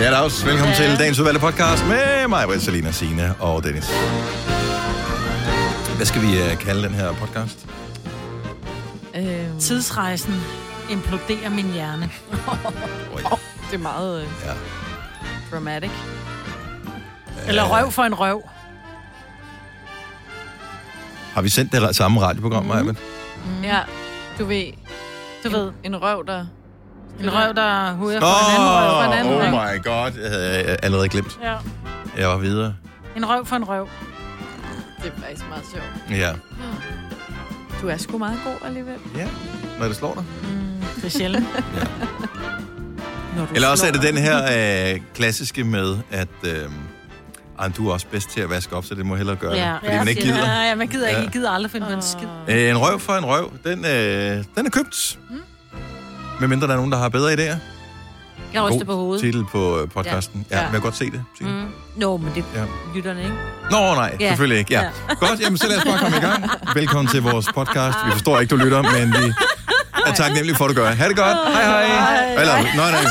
Ja, Dags. Velkommen ja. til dagens udvalgte podcast med mig, Britt, Selina, Signe og Dennis. Hvad skal vi uh, kalde den her podcast? Øhm, Tidsrejsen imploderer min hjerne. Oj, det er meget øh, ja. dramatic. Eller røv for en røv. Har vi sendt det samme radioprogram, mm. Maja? Mm. Ja, du ved, Du en, ved, en røv, der... en røv, der huder for en anden røv. en anden oh røv. my god. Jeg havde allerede glemt. Ja. Jeg var videre. En røv for en røv. Det er faktisk meget sjovt. Ja. Du er sgu meget god alligevel. Ja, når det slår dig. Det er sjældent. Når du Eller også er det den her øh, klassiske med, at øh, ej, du er også bedst til at vaske op, så det må hellere gøre det. Fordi man ikke gider. Ja, ja, man gider ikke. Ja. Jeg gider aldrig finde på en skid. Øh, en røv for en røv, den, øh, den er købt. Mm. Medmindre der er nogen, der har bedre idéer. Jeg ryster på hovedet. titel på øh, podcasten. Ja, ja. Ja. men jeg kan godt se det. Signe. Mm. Nå, men det Ja. lytterne, ikke? Nå, nej, ja. Selvfølgelig ikke. Ja. Ja. Godt, jamen så lad os bare komme i gang. Velkommen til vores podcast. Vi forstår ikke, du lytter, men vi er taknemmelige for, at du gør. Ha' det godt. Hej, hej. hej. Eller, nej, nej.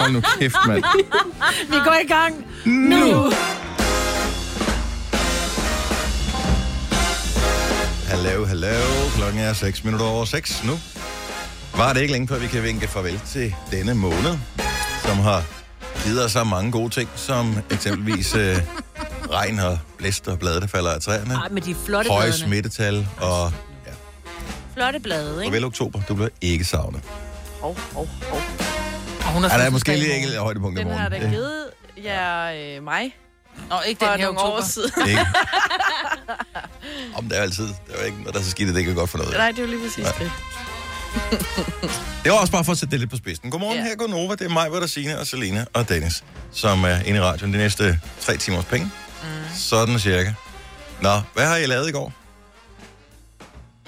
Hold nu kæft, mand. Vi går i gang. Nu. Hallo, hallo. Klokken er 6 minutter over 6 nu. Var det ikke længe før vi kan vinke farvel til denne måned, som har givet os så mange gode ting, som eksempelvis øh, regn og blæst og blade, der falder af træerne. Ej, med de flotte Høje bladene. smittetal og ja, Flotte blade, ikke? farvel oktober. Du bliver ikke savnet. Hov, hov, hov. Og hun har Er der er måske lige morgen. enkelte højdepunkter i Den har morgen. da givet jer øh, mig Nå, ikke for den her nogle oktober. år siden. Ikke? Om det er altid. Det er jo ikke noget, der er så skidt, at det ikke er godt for noget. Nej, det er jo lige præcis det. Det var også bare for at sætte det lidt på spidsen. Godmorgen, Ja. her går Nova. Det er mig, der Signe og Selina og Dennis, som er inde i radioen de næste tre timers penge. Mm. Sådan cirka. Nå, hvad har I lavet i går?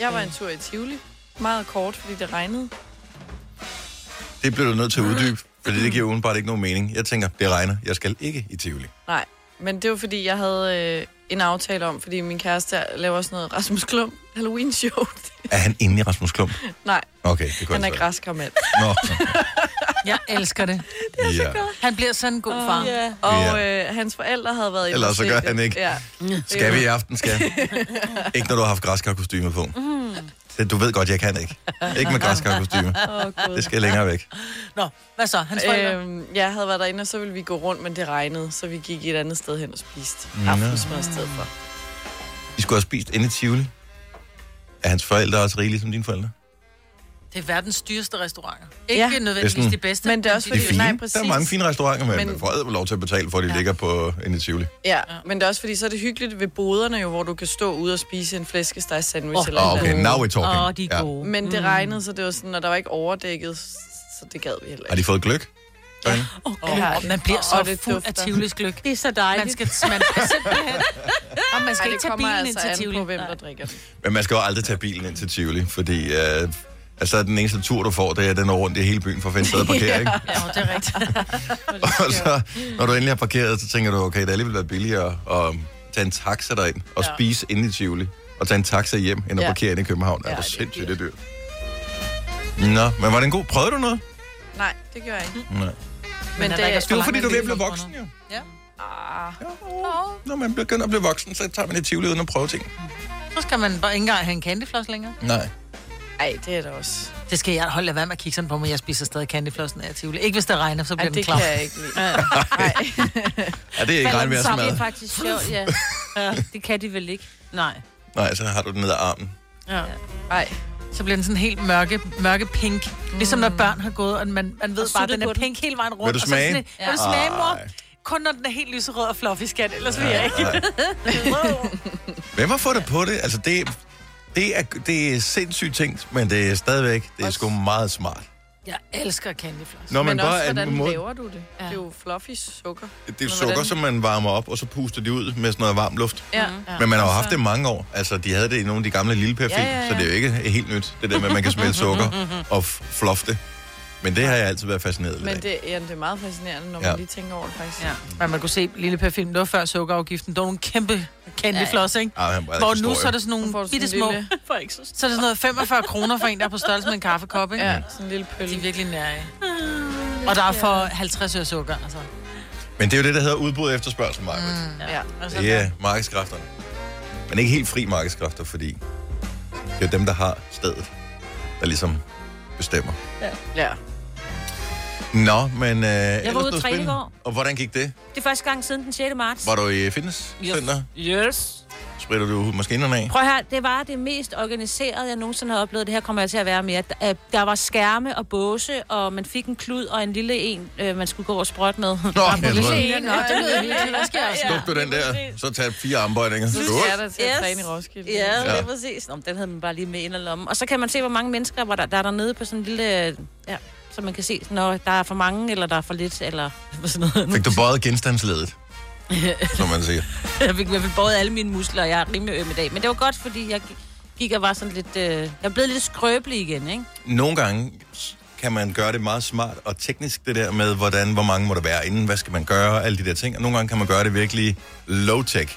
Jeg var en tur i Tivoli. Meget kort, fordi det regnede. Det bliver du nødt til at uddybe, fordi det giver udenbart ikke nogen mening. Jeg tænker, det regner. Jeg skal ikke i Tivoli. Nej, men det var fordi, jeg havde øh, en aftale om, fordi min kæreste laver sådan noget Rasmus Klump Halloween-show. Er han inde i Rasmus Klump? Nej, Okay, det kunne han er så- græskarmand. Nå, Jeg elsker det. ja. Han bliver sådan en god far. Ja. Og øh, hans forældre havde været i Ellers så gør han ikke. Ja. Skal vi i aften, skal? ikke når du har haft græskarkostyme på. Det, du ved godt, jeg kan ikke. Ikke med græskarkostyme. Åh, Det skal længere væk. Nå, hvad så? Hans forældre? Øhm, jeg havde været derinde, og så ville vi gå rundt, men det regnede, så vi gik et andet sted hen og spiste aftensmad i stedet for. I skulle have spist inde i Tivoli. Er hans forældre også rige ligesom dine forældre? Det er verdens dyreste restauranter. Ikke Ja. nødvendigvis Det sådan- de bedste. Men det er også Det er fordi, fint. nej, der præcis. er mange fine restauranter, men, men man får æder lov til at betale for, at de ja. ligger på inde i Tivoli. Ja, men det er også fordi, så er det hyggeligt ved boderne jo, hvor du kan stå ude og spise en flæskesteg sandwich Åh, oh, eller Oh, oh, okay, now we're talking. Åh, oh, de er ja. gode. Men det regnede, så det var sådan, og der var ikke overdækket, så det gad vi heller Har ikke. de fået gløk? Ja. Ja. og man bliver så Og det fuld af. Tivolis gløk. Det er så Man dejligt. skal, man skal simpelthen... Og man skal Ej, ikke det tage bilen altså ind til Tivoli. på, hvem Nej. der drikker den. Men man skal jo aldrig tage bilen ind til Tivoli, fordi øh, altså, den eneste tur, du får, det er den er rundt i hele byen for at finde sted at parkere, ikke? Ja, det er rigtigt. Og så, når du endelig har parkeret, så tænker du, okay, det er alligevel været billigere at tage en taxa derind og Ja. spise inde i Tivoli, og tage en taxa hjem, end at Ja. parkere inde i København. Ja, Ja, det er det er sindssygt, det er dyrt. Nå, men var det en god? Prøvede du noget? Nej, det gør jeg ikke. Nej. Men er det, Det var for fordi, du er ved at mellem blive bilerne? voksen, jo. Ja. ah, Når man begynder at blive voksen, så tager man et Tivoli uden at prøve ting. Så skal man bare ikke engang have en candyfloss længere. Nej. Ej, det er det også. Det skal jeg holde lade være med at kigge sådan på, men jeg spiser stadig candyflossen af Tivoli. Ikke hvis det regner, så Ej, bliver den det klar. kan jeg ikke lide. Nej. Ja, det er ikke regnvejr Det er faktisk sjovt, ja. ja. Det kan de vel ikke? Nej. Nej, så har du den ned ad armen. Ja. Ej, Så bliver den sådan helt mørke, mørke pink. Ligesom når børn har gået, og man, man ved Og bare, at den er den. pink hele vejen rundt. Vil du og så er det smage? sådan lidt, Vil du smage, mor? Ej. Kun når den er helt lyserød og fluffy, skat. Ellers vil jeg ikke. Nej. Hvem har fået det på det? Altså, det, det, er, det er sindssygt tænkt, men det er stadigvæk, det er sgu meget smart. Jeg elsker candyfloss. Når man men bare også, hvordan mod, laver du det? Ja. Det er jo fluffy sukker. det er Men sukker, hvordan- som man varmer op, og så puster de ud med sådan noget varm luft. Ja. Ja. Men man har jo Og haft det i mange år. Altså, de havde det i nogle af de gamle lille film, Ja, ja, ja. så det er jo ikke helt nyt, det der med, at man kan smelte sukker og f- fluffe det. Men det har jeg altid været fascineret lidt Men af. det, ja, det er meget fascinerende, når Ja. man lige tænker over det faktisk. Ja. Men man kunne se Lille Per Film, det var før sukkerafgiften. Der var nogle kæmpe candyfloss, ikke? Ej, han var Hvor nu så er det sådan nogle bitte små... lille- For ikke så Så er det sådan noget 45 kroner for en, der er på størrelse med en kaffekop, ikke? Ja, sådan en lille De er pølle. virkelig nære. Og der er for 50 øre sukker, altså. Men det er jo det, der hedder udbud efter spørgsel, Maja. Mm. Ja. Det er markedskræfterne. Men ikke helt fri markedskræfter, fordi det er dem, der har stedet, der ligesom bestemmer. ja. Nå, men... Øh, jeg var ude at træne i går. Og hvordan gik det? Det er første gang siden den 6. marts. Var du i fitnesscenter? Yes. Spritter du maskinerne af? Prøv her, det var det mest organiserede, jeg nogensinde har oplevet. Det her kommer jeg til at være mere. Der, der var skærme og båse, og man fik en klud og en lille en, øh, man skulle gå og sprøjte med. Nå, jeg tror, det lyder virkelig. Hvad jeg også? Skub du den der, så tag fire armbøjninger. Så skal da til at Yes. træne i Roskilde. Ja, Ja. det er præcis. Nå, den havde man bare lige med ind og lomme. Og så kan man se, hvor mange mennesker var der, der er dernede på sådan en lille... Ja, så man kan se, når der er for mange, eller der er for lidt, eller sådan noget. Fik du bøjet genstandsledet? som man siger. Jeg fik i hvert fald båret alle mine muskler, og jeg er rimelig øm i dag. Men det var godt, fordi jeg gik- og var sådan lidt... Øh, jeg blevet lidt skrøbelig igen, ikke? Nogle gange kan man gøre det meget smart og teknisk, det der med, hvordan, hvor mange må der være inden, hvad skal man gøre, alle de der ting. Og nogle gange kan man gøre det virkelig low-tech.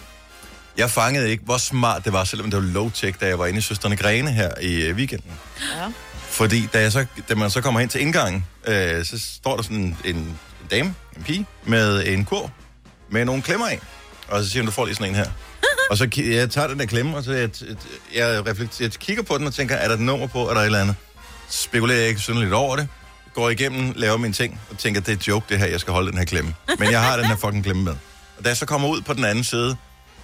Jeg fangede ikke, hvor smart det var, selvom det var low-tech, da jeg var inde i Søsterne Grene her i øh, weekenden. Ja. Fordi da, jeg så, da man så kommer hen til indgangen, øh, så står der sådan en, en dame, en pige, med en kur med nogle klemmer i. Og så siger hun, du får lige sådan en her. og så jeg tager den der klemme, og så jeg, jeg, reflekterer, jeg kigger på den og tænker, er der et nummer på, er der et eller andet? Spekulerer jeg ikke synderligt over det. Går igennem, laver mine ting, og tænker, det er joke det her, jeg skal holde den her klemme. Men jeg har den her fucking klemme med. Og da jeg så kommer ud på den anden side,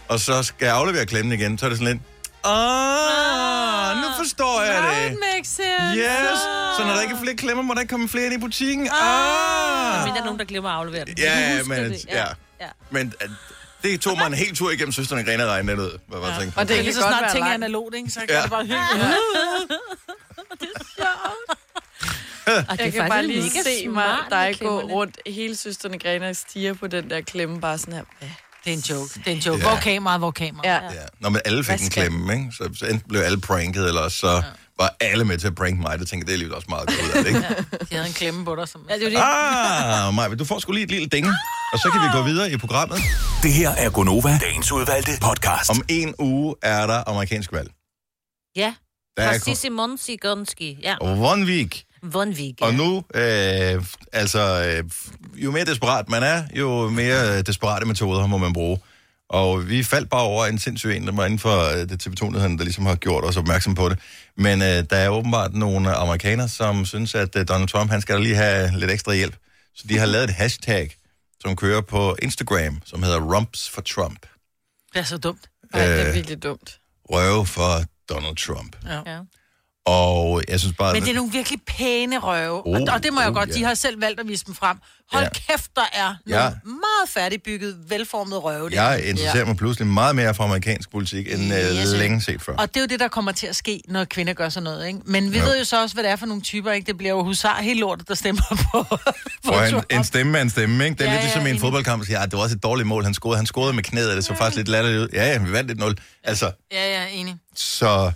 og så skal jeg aflevere klemmen igen, så er det sådan lidt, ah, nu forstår jeg det. It makes sense. Yes! Så når der ikke er flere klemmer, må der ikke komme flere ind i butikken. Ah! Men der er nogen, der glemmer at aflevere den. Ja, Jeg men, det. ja. ja. Men at, det tog mig en hel tur igennem søsterne Grene og regne den ud. Hvad var ja. Og det Det kan er så godt snart ting er analogt, ikke? Så kan Ja. det bare hygge. Og Jeg det kan er bare lige se mig dig gå rundt hele søsterne Grene og stiger på den der klemme, bare sådan her. Det er en joke. Det er en joke. Ja. Hvor er kameraet? Hvor er kameraet? Ja. Ja. Når man alle fik en klemme, ikke? Så, så enten blev alle pranket, eller så var alle med til at prank mig. Det tænker det er alligevel også meget godt ud af det, ikke? De havde en klemme på dig. Som... Ja, det jo det. Ah, Maja, du får sgu lige et lille ding. Og så kan vi gå videre i programmet. Det her er Gonova, dagens udvalgte podcast. Om en uge er der amerikansk valg. Ja. Der er Præcis Simon Sigonski. Ja, kun one week. Vonvig. Og nu, øh, altså, øh, jo mere desperat man er, jo mere øh, desperate metoder må man bruge. Og vi faldt bare over en sindssyg en, der var inden for øh, det TV2-nyheden, der ligesom har gjort os opmærksom på det. Men øh, der er åbenbart nogle amerikanere, som synes, at øh, Donald Trump, han skal da lige have lidt ekstra hjælp. Så de har lavet et hashtag, som kører på Instagram, som hedder Rumps for Trump. Det er så dumt. Ej, det er Øh. virkelig dumt. Røve for Donald Trump. Ja. Og jeg synes bare... Men det er nogle virkelig pæne røve. Oh, og, og det må jeg oh, godt. ja. De har selv valgt at vise dem frem. Hold Ja. kæft, der er nogle Ja. meget færdigbygget, velformede røve. der. Jeg interesserer mig pludselig meget mere for amerikansk politik, end øh, Yes. længe set før. Og det er jo det, der kommer til at ske, når kvinder gør sådan noget, ikke? Men vi Jo. ved jo så også, hvad det er for nogle typer, ikke? Det bliver jo husar helt lortet, der stemmer på, på For en, en stemme er en stemme, ikke? Det er Ja, lidt ligesom ja, en fodboldkamp, at sige, at det var også et dårligt mål, han scorede. Han scorede med knæet, og det så faktisk lidt latterligt ud. Ja, ja, vi vandt 1-0. Altså, Ja, ja, enig. så...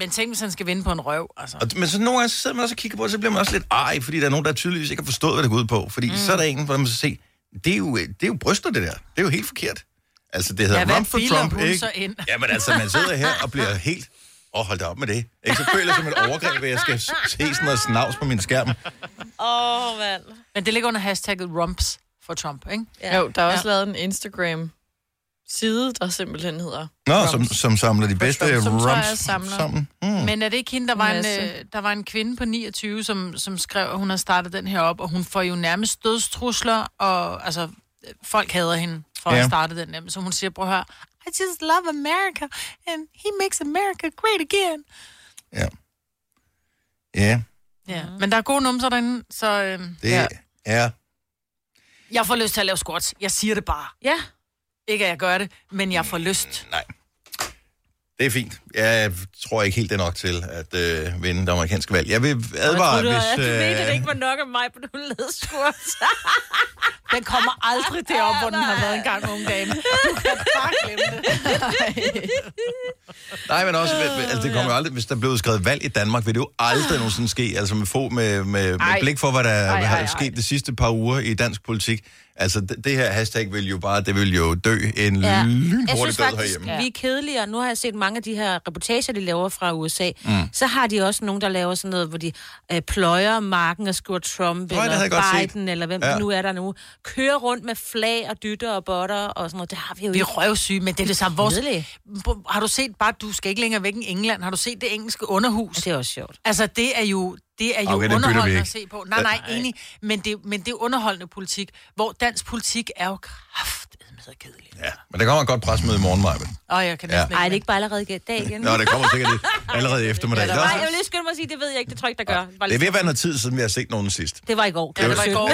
Men tænk, hvis han skal vinde på en røv, altså. Og, men så nogle gange så sidder man også og kigger på det, så bliver man også lidt ej, fordi der er nogen, der tydeligvis ikke har forstået, hvad det går ud på. Fordi mm. så er der en, hvor man så se, det er, jo, det er jo bryster, det der. Det er jo helt forkert. Altså, det hedder Ja, Rump for Trump, ikke? så ind? Jamen altså, man sidder her og bliver helt... Åh, oh, hold da op med det. Ikke? Så føler jeg som et overgreb, at jeg skal se sådan noget snavs på min skærm. Åh, oh, mand. Men det ligger under hashtagget rumps for Trump, ikke? Ja. Jo, der er også ja. lavet en Instagram-side, der simpelthen hedder Nå, Rumps. som, som samler de bedste som tror jeg rumps samler. sammen. Mm. Men er det ikke hende, der var, en, øh, der var en kvinde på 29, som, som skrev, at hun har startet den her op, og hun får jo nærmest dødstrusler, og altså, folk hader hende for ja. Ja. at starte den der. Så hun siger, prøv at høre, I just love America, and he makes America great again. Ja. Ja, Ja. Men der er gode numser derinde, så øh, det ja. er... jeg får lyst til at lave squats. Jeg siger det bare. Ja. Ikke at jeg gør det, men jeg får lyst. Nej. Det er fint. Jeg tror ikke helt, det er nok til at øh, vinde det amerikanske valg. Jeg vil advare, jeg troede, hvis... du, øh... du mente, det ikke var nok af mig, på du lavede squats. Den kommer aldrig derop, hvor den har været en gang, unge dame. Du kan bare glemme det. Nej, men også, altså, det kommer jo aldrig, hvis der blev skrevet valg i Danmark, vil det jo aldrig nogensinde ske, altså med, få, med, med, med blik for, hvad der Ej, ej, har ej. sket de sidste par uger i dansk politik. Altså, det, det her hashtag vil jo bare, det vil jo dø en ja. Jeg lynhurtig synes død faktisk, herhjemme. vi er kedeligere. Nu har jeg set mange af de her reportager, de laver fra USA. Mm. Så har de også nogen, der laver sådan noget, hvor de øh, pløjer marken og skriver Trump jeg eller. Biden, eller hvem Ja. ja. nu er der nu. Kører rundt med flag og dytter og botter og sådan noget. Det har vi jo Vi er røvsyge, men det er det samme. Vores... Har du set, bare du skal ikke længere væk end England, har du set det engelske underhus? Det er også sjovt. Altså, det er jo, det er jo Okay, underholdende at se på. Nej, nej, enig. Men det, men det er underholdende politik, hvor dansk politik er jo kraftedeme så kedeligt. Ja, men der kommer et godt presmøde i morgen, Maja. Og jeg kan Ja. næsten Ej, det er ikke... bare allerede i dag igen. Nå, det kommer sikkert allerede i eftermiddag. Ja, Ja, Nej, jeg vil lige skynde mig at sige, det ved jeg ikke. Det tror jeg ikke, der gør. Bare det er ved at være noget tid siden, vi har set nogen sidst. Det var i går. Ja, det var i går.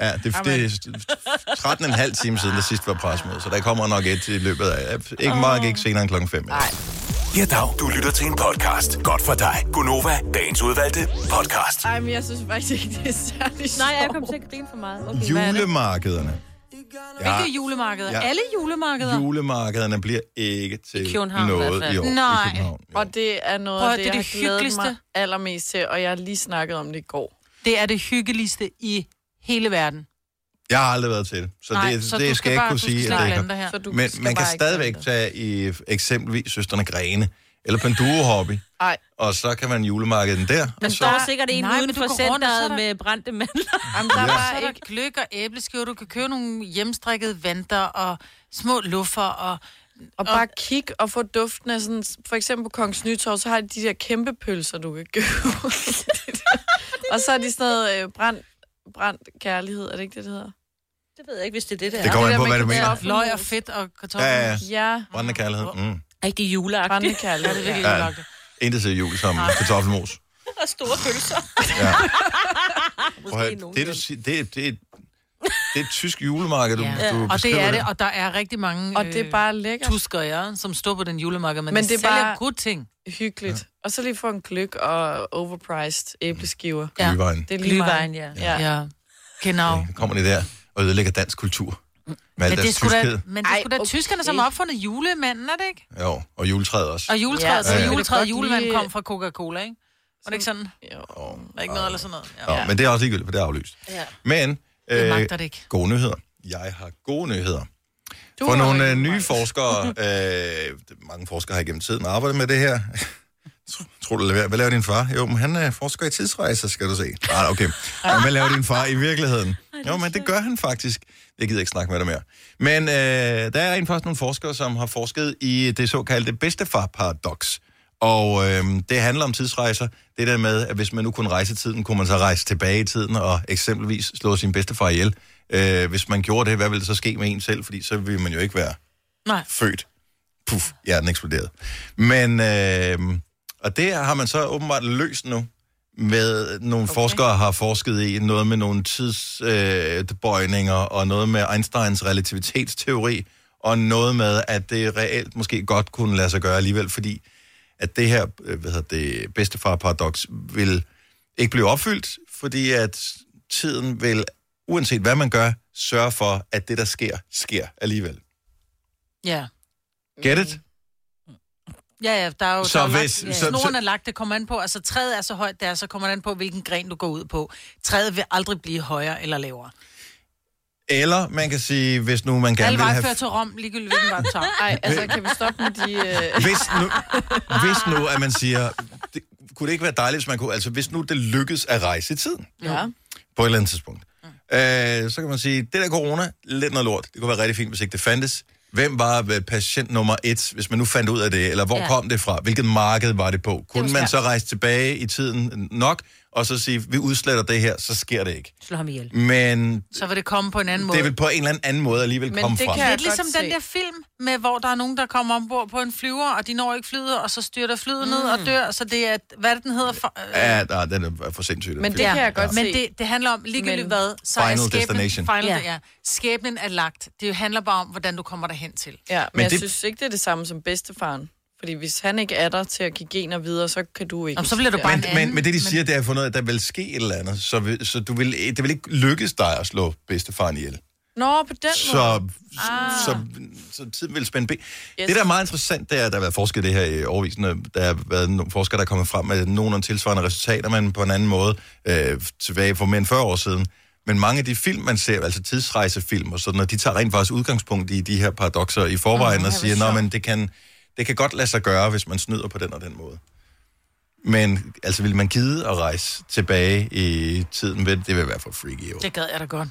Ja. Ja, det, det er 13,5 timer siden, der sidst var presmøde, så der kommer nok et i løbet af... Ikke meget, ikke senere end klokken 5. Nej. Ja, dag. Du lytter til en podcast. Godt for dig. Gunova, dagens udvalgte podcast. Ej, men jeg synes faktisk ikke, det er særlig Nej, jeg sjovt. kom til at grine for meget. Okay, hvad er det? Julemarkederne. Ja, Hvilke julemarkeder? Ja. Alle julemarkeder? julemarkederne bliver ikke til I noget i år. Nej. I København. Jo. Og det er noget Prøv det, det er jeg det har glædet hyggeligste. mig allermest til, og jeg har lige snakket om det i går. Det er det hyggeligste i hele verden. Jeg har aldrig været til det, så Nej, det, så det skal jeg ikke kunne sige. at det ikke. Så du Men man kan stadigvæk tage i eksempelvis Søsterne Grene, eller på en duo-hobby, Ej, og så kan man julemarkedet der. Der og så, står sikkert en Nej, uden for og er centret der- med brændte mandler. jamen, der er er der ikke... gløk og æbleskiver, du kan købe nogle hjemstrikkede vanter og små luffer og... Og bare kig og få duften af sådan... For eksempel på Kongens Nytorv, så har de de der kæmpe pølser, du kan købe. og så er de sådan noget øh, brændt, brændt kærlighed, er det ikke det, det hedder? Det ved jeg ikke, hvis det er det, der det er. kommer det an på, hvad du mener. Løg og fedt og kartofler. Ja, ja. Ja, Brændende kærlighed. Mm. Rigtig juleagtigt. brændende kærlighed. Det er virkelig Ja. ja. Intet til jul som kartoffelmos. Og store pølser. Ja. Måske Prøv det, du siger, det, det, det er et tysk julemarked, du, Ja. du Og det er det, og der er rigtig mange Og det er bare lækkert. tusker, ja, som står på den julemarked, men, Men men det det er bare- gode ting. hyggeligt. Og så lige få en gløk og overpriced æbleskiver. Ja. Glühwein. Det er lige Glühwein, meget. ja. ja. Ja, genau. Så kommer de der og ødelægger dansk kultur. Med Men det er deres sgu da, men det er sgu da okay. tyskerne, som har opfundet julemanden, er det ikke? Jo, og juletræet også. Og juletræet, Ja, ja, så det juletræet og julemanden lige- kom fra Coca-Cola, ikke? Var det ikke sådan? Jo. Oh, Var ikke noget eller sådan noget? Ja. oh, men det er også ligegyldigt, for det er aflyst. Ja. Men øh, magter det ikke. gode nyheder. Jeg har gode nyheder. Du For nogle jo øh, nye forskere, øh, mange forskere har gennem tiden arbejdet med det her. Tro- Tror du, hvad laver din far? Jo, men han er forsker i tidsrejser, skal du se. Ah, okay. Men hvad laver din far i virkeligheden? Jo, men det gør han faktisk. Jeg gider ikke snakke med dig mere. Men øh, der er en faktisk nogle forskere, som har forsket i det såkaldte bedstefar-paradoks. Og øh, det handler om tidsrejser. Det der med, at hvis man nu kunne rejse tiden, kunne man så rejse tilbage i tiden og eksempelvis slå sin bedstefar ihjel. Øh, hvis man gjorde det, hvad ville der så ske med en selv? Fordi så ville man jo ikke være Nej. født. Puff, hjernen eksploderede. Men, øh, og det har man så åbenbart løst nu. Med nogle okay. forskere har forsket i noget med nogle tidsbøjninger, øh, og noget med Einsteins relativitetsteori, og noget med, at det reelt måske godt kunne lade sig gøre alligevel, fordi at det her øh, hvad hedder det, bedstefar-paradoks vil ikke blive opfyldt, fordi at tiden vil, uanset hvad man gør, sørge for, at det, der sker, sker alligevel. Ja. Get it? Ja, ja, der er jo Så der er hvis- lagt, så- ja. snoren er lagt, det kommer an på, altså træet er så højt, det er, så kommer det an på, hvilken gren du går ud på. Træet vil aldrig blive højere eller lavere. Eller man kan sige, hvis nu man gerne Alle vil have... fører til Rom, ligegyldigt hvilken vej tager. Ej, altså, kan vi stoppe med de... Øh... Hvis nu, hvis nu, at man siger, det, kunne det ikke være dejligt, hvis man kunne... Altså, hvis nu det lykkes at rejse i tiden, Ja. på et eller andet tidspunkt, øh, så kan man sige, det der corona, lidt noget lort. Det kunne være rigtig fint, hvis ikke det fandtes. Hvem var øh, patient nummer et, hvis man nu fandt ud af det? Eller hvor ja. Kom det fra? Hvilket marked var det på? Kunne var man så rejse tilbage i tiden nok, og så sige, vi udsletter det her, så sker det ikke. Slå ham ihjel. Men Så vil det komme på en anden måde. det vil på en eller anden anden måde alligevel Men komme det frem. kan- Lidt ligesom godt den se. der film, med, hvor der er nogen, der kommer ombord på en flyver, og de når ikke flyet, og så styrter flyet mm. ned og dør. Så det er, hvad det, den hedder? For, øh, Ja, nej, den er for sindssygt. Men film. det kan jeg godt Men se. det, det handler om ligegyldigt Men- hvad, så Final er skæbnen, destination. Final, Ja. ja. ja. Skæbnen er lagt. Det handler bare om, hvordan du kommer derhen til. Ja, men, Men jeg det- synes ikke, det er det samme som bedstefaren. Fordi hvis han ikke er der til at give gener videre, så kan du ikke. Nå, så bliver du bare en Men, anden. men, men det, de siger, det er for noget, at der vil ske et eller andet. Så, vil, så du vil, det vil ikke lykkes dig at slå bedstefaren ihjel. Nå, på den måde. Så, ah. så, så tiden vil spænde ben. Yes. Det, der er meget interessant, det er, at der har været forsket i det her i overvisende. Der har været nogle forskere, der er kommet frem med nogle tilsvarende resultater, men på en anden måde øh, tilbage for mere end 40 år siden. Men mange af de film, man ser, altså tidsrejsefilm og sådan noget, de tager rent faktisk udgangspunkt i de her paradoxer i forvejen Åh, og siger, at men det kan, det kan godt lade sig gøre, hvis man snyder på den og den måde. Men altså, vil man gide at rejse tilbage i tiden? Ved- Det vil være for freaky. Jo. Det gad jeg da godt.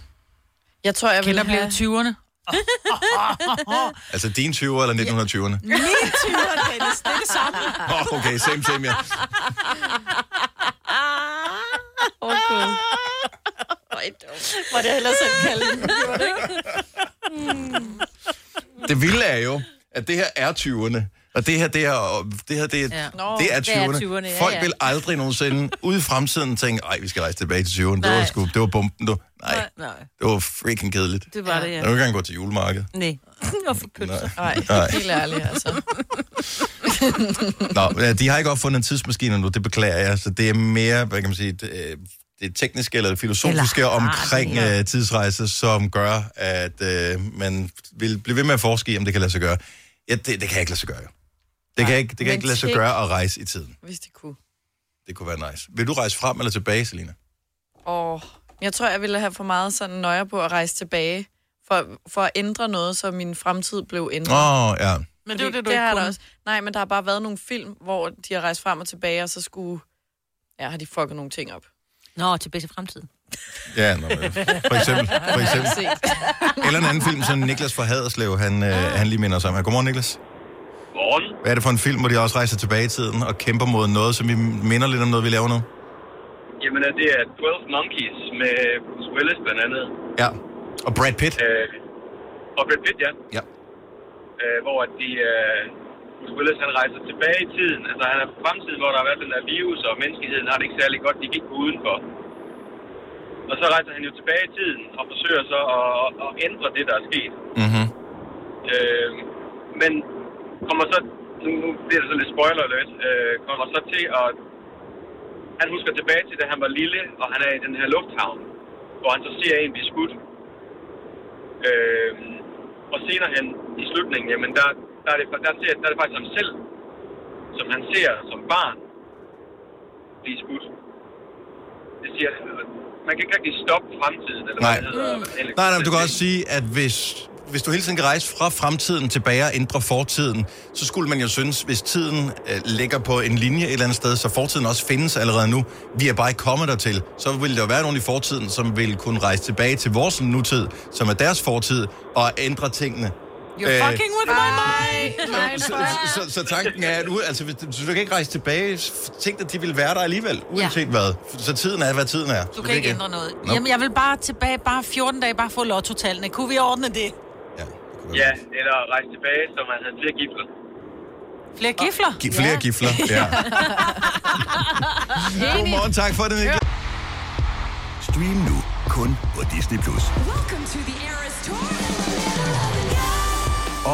Jeg tror, jeg vil have... 20'erne. Altså din 20'er eller 1920'erne? Min 20'erne, Dennis. Det er det samme. Oh, okay, same, same, ja. Åh, Gud. Må det ellers ikke kalde. Det vilde er jo, at det her er 20'erne. Og det her, det er, det her, det er, Ja. Nå, det er det er 20'erne. 20'erne, ja, Folk ja. vil aldrig nogensinde ude i fremtiden tænke, ej, vi skal rejse tilbage til 20'erne. Det var, Nej. sgu, det var bumpen, du. Nej, Nej, det var freaking kedeligt. det var det, Jeg ja. vil ikke engang gå til julemarkedet. Nej. Og for pølser. Nej, Nej. helt ærligt, altså. Nå, de har ikke opfundet en tidsmaskine nu, det beklager jeg. Så det er mere, hvad kan man sige, det, øh, det tekniske eller det filosofiske Eller omkring det, ja. øh, tidsrejse, som gør, at øh, man vil blive ved med at forske i, om det kan lade sig gøre. Ja, det, det kan ikke lade sig gøre. Det kan, ikke, det kan men ikke lade sig gøre at rejse i tiden. Hvis de kunne. Det kunne være nice. Vil du rejse frem eller tilbage, Selina? Åh, jeg tror, jeg ville have for meget sådan nøje på at rejse tilbage, for, for at ændre noget, så min fremtid blev ændret. Åh, oh, ja. Men det er det, du det ikke der kunne. også. Nej, men der har bare været nogle film, hvor de har rejst frem og tilbage, og så skulle... Ja, har de fucket nogle ting op. Nå, tilbage til fremtiden. Ja, nå, men for eksempel. For eksempel. Se. Eller en anden film, som Niklas fra Haderslev, han, øh, han lige minder sig om. her. Godmorgen, Niklas. Morgen. Hvad er det for en film, hvor de også rejser tilbage i tiden og kæmper mod noget, som vi minder lidt om noget, vi laver nu? Jamen, det er 12 Monkeys med Bruce Willis blandt andet. Ja. Og Brad Pitt. Øh, og Brad Pitt, ja. Ja. Øh, hvor at de, øh, Willis han rejser tilbage i tiden. Altså, han er på fremtiden, hvor der har været den der virus, og menneskeheden har det ikke særlig godt. De gik udenfor. Og så rejser han jo tilbage i tiden og forsøger så at, at ændre det, der er sket. Mm-hmm. Øh, men kommer så, nu nu bliver det så lidt spoiler alert, øh, kommer så til at, han husker tilbage til, da han var lille, og han er i den her lufthavn, hvor han så ser en blive skudt. Øh, og senere hen i slutningen, jamen der, der, er det, der, ser, der er det faktisk ham selv, som han ser som barn blive skudt. Det siger, man kan ikke rigtig stoppe fremtiden, eller Nej. hvad hedder. Nej, nej, men du kan også sige, at hvis, hvis du hele tiden kan rejse fra fremtiden tilbage og ændre fortiden, så skulle man jo synes, hvis tiden øh, ligger på en linje et eller andet sted, så fortiden også findes allerede nu, vi er bare ikke kommet dertil, så vil der være nogen i fortiden, som vil kunne rejse tilbage til vores nutid, som er deres fortid, og ændre tingene. You're Øh, fucking with my mind. Nej, Så, så, så tanken er, at u- altså, hvis, du, du kan ikke rejse tilbage, tænk at de vil være der alligevel, uanset ja. hvad. Så tiden er, hvad tiden er. Du kan ikke ændre noget. Nå. Jamen, jeg vil bare tilbage, bare 14 dage, bare få lotto-tallene. Kunne vi ordne det? Ja, det Ja, eller rejse tilbage, så man havde flere gifler. Flere gifler? Giv flere ja. gifler. Ja. Godmorgen, tak for det, Mikkel. Stream nu kun på Disney+. Plus.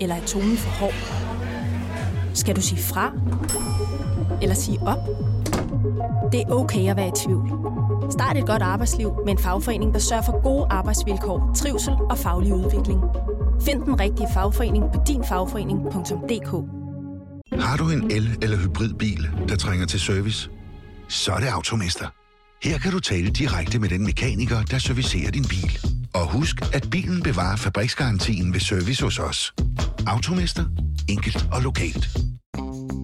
Eller er tonen for hård? Skal du sige fra? Eller sige op? Det er okay at være i tvivl. Start et godt arbejdsliv med en fagforening, der sørger for gode arbejdsvilkår, trivsel og faglig udvikling. Find den rigtige fagforening på dinfagforening.dk Har du en el- eller hybridbil, der trænger til service? Så er det Automester. Her kan du tale direkte med den mekaniker, der servicerer din bil. Og husk, at bilen bevarer fabriksgarantien ved service hos os. Automester. Enkelt og lokalt.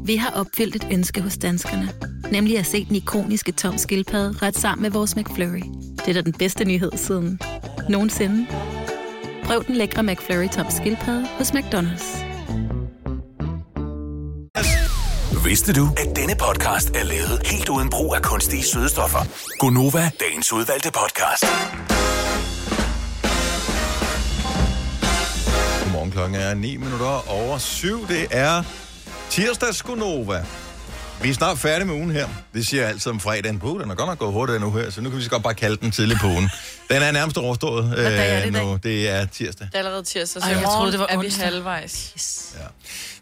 Vi har opfyldt et ønske hos danskerne. Nemlig at se den ikoniske tom skildpadde ret sammen med vores McFlurry. Det er da den bedste nyhed siden nogensinde. Prøv den lækre McFlurry tom skildpadde hos McDonald's. Vidste du, at denne podcast er lavet helt uden brug af kunstige sødestoffer? Gonova, dagens udvalgte podcast. Klokken er 9 minutter over 7. Det er tirsdags Gunova. Vi er snart færdige med ugen her. Det siger jeg altid om fredagen. Puh, den er godt nok gået hurtigt nu her, så nu kan vi så godt bare kalde den tidlig på ugen. Den er nærmest overstået Hvad dag er det i nu. Det er tirsdag. Det er allerede tirsdag, så Ej, jeg troede, det var er vi onsdag. halvvejs. Yes.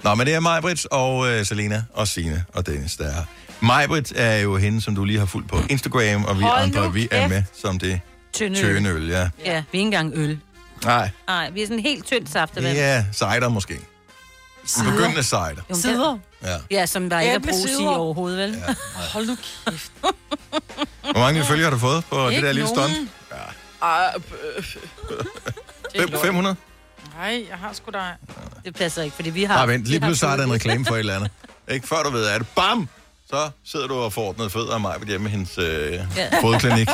Nå, men det er Majbrit og øh, Selena og Sine og Dennis, der er her. Majbrit er jo hende, som du lige har fulgt på Instagram, og vi Hold andre, vi er kæft. med som det Tynde øl. tøne øl. Ja. Ja, vi er ikke engang øl. Nej, Nej, vi er sådan helt tyndt saftevand. ja, cider måske. En begyndende cider. Jo, Sider. Ja. Ja, som der ikke er brug i overhovedet, vel? Ja. Hold nu kæft. Hvor mange følgere har du fået på det Ikke der lille nogen. stunt? Ej, øh, Fem- 500? Nej, jeg har sgu dig. Det passer ikke, fordi vi har... Nej, vent, lige pludselig er der en reklame for et eller andet. Ikke før du ved, er det bam! Så sidder du og får ordnet fødder af mig hjemme i hendes øh, Ja. fodklinik.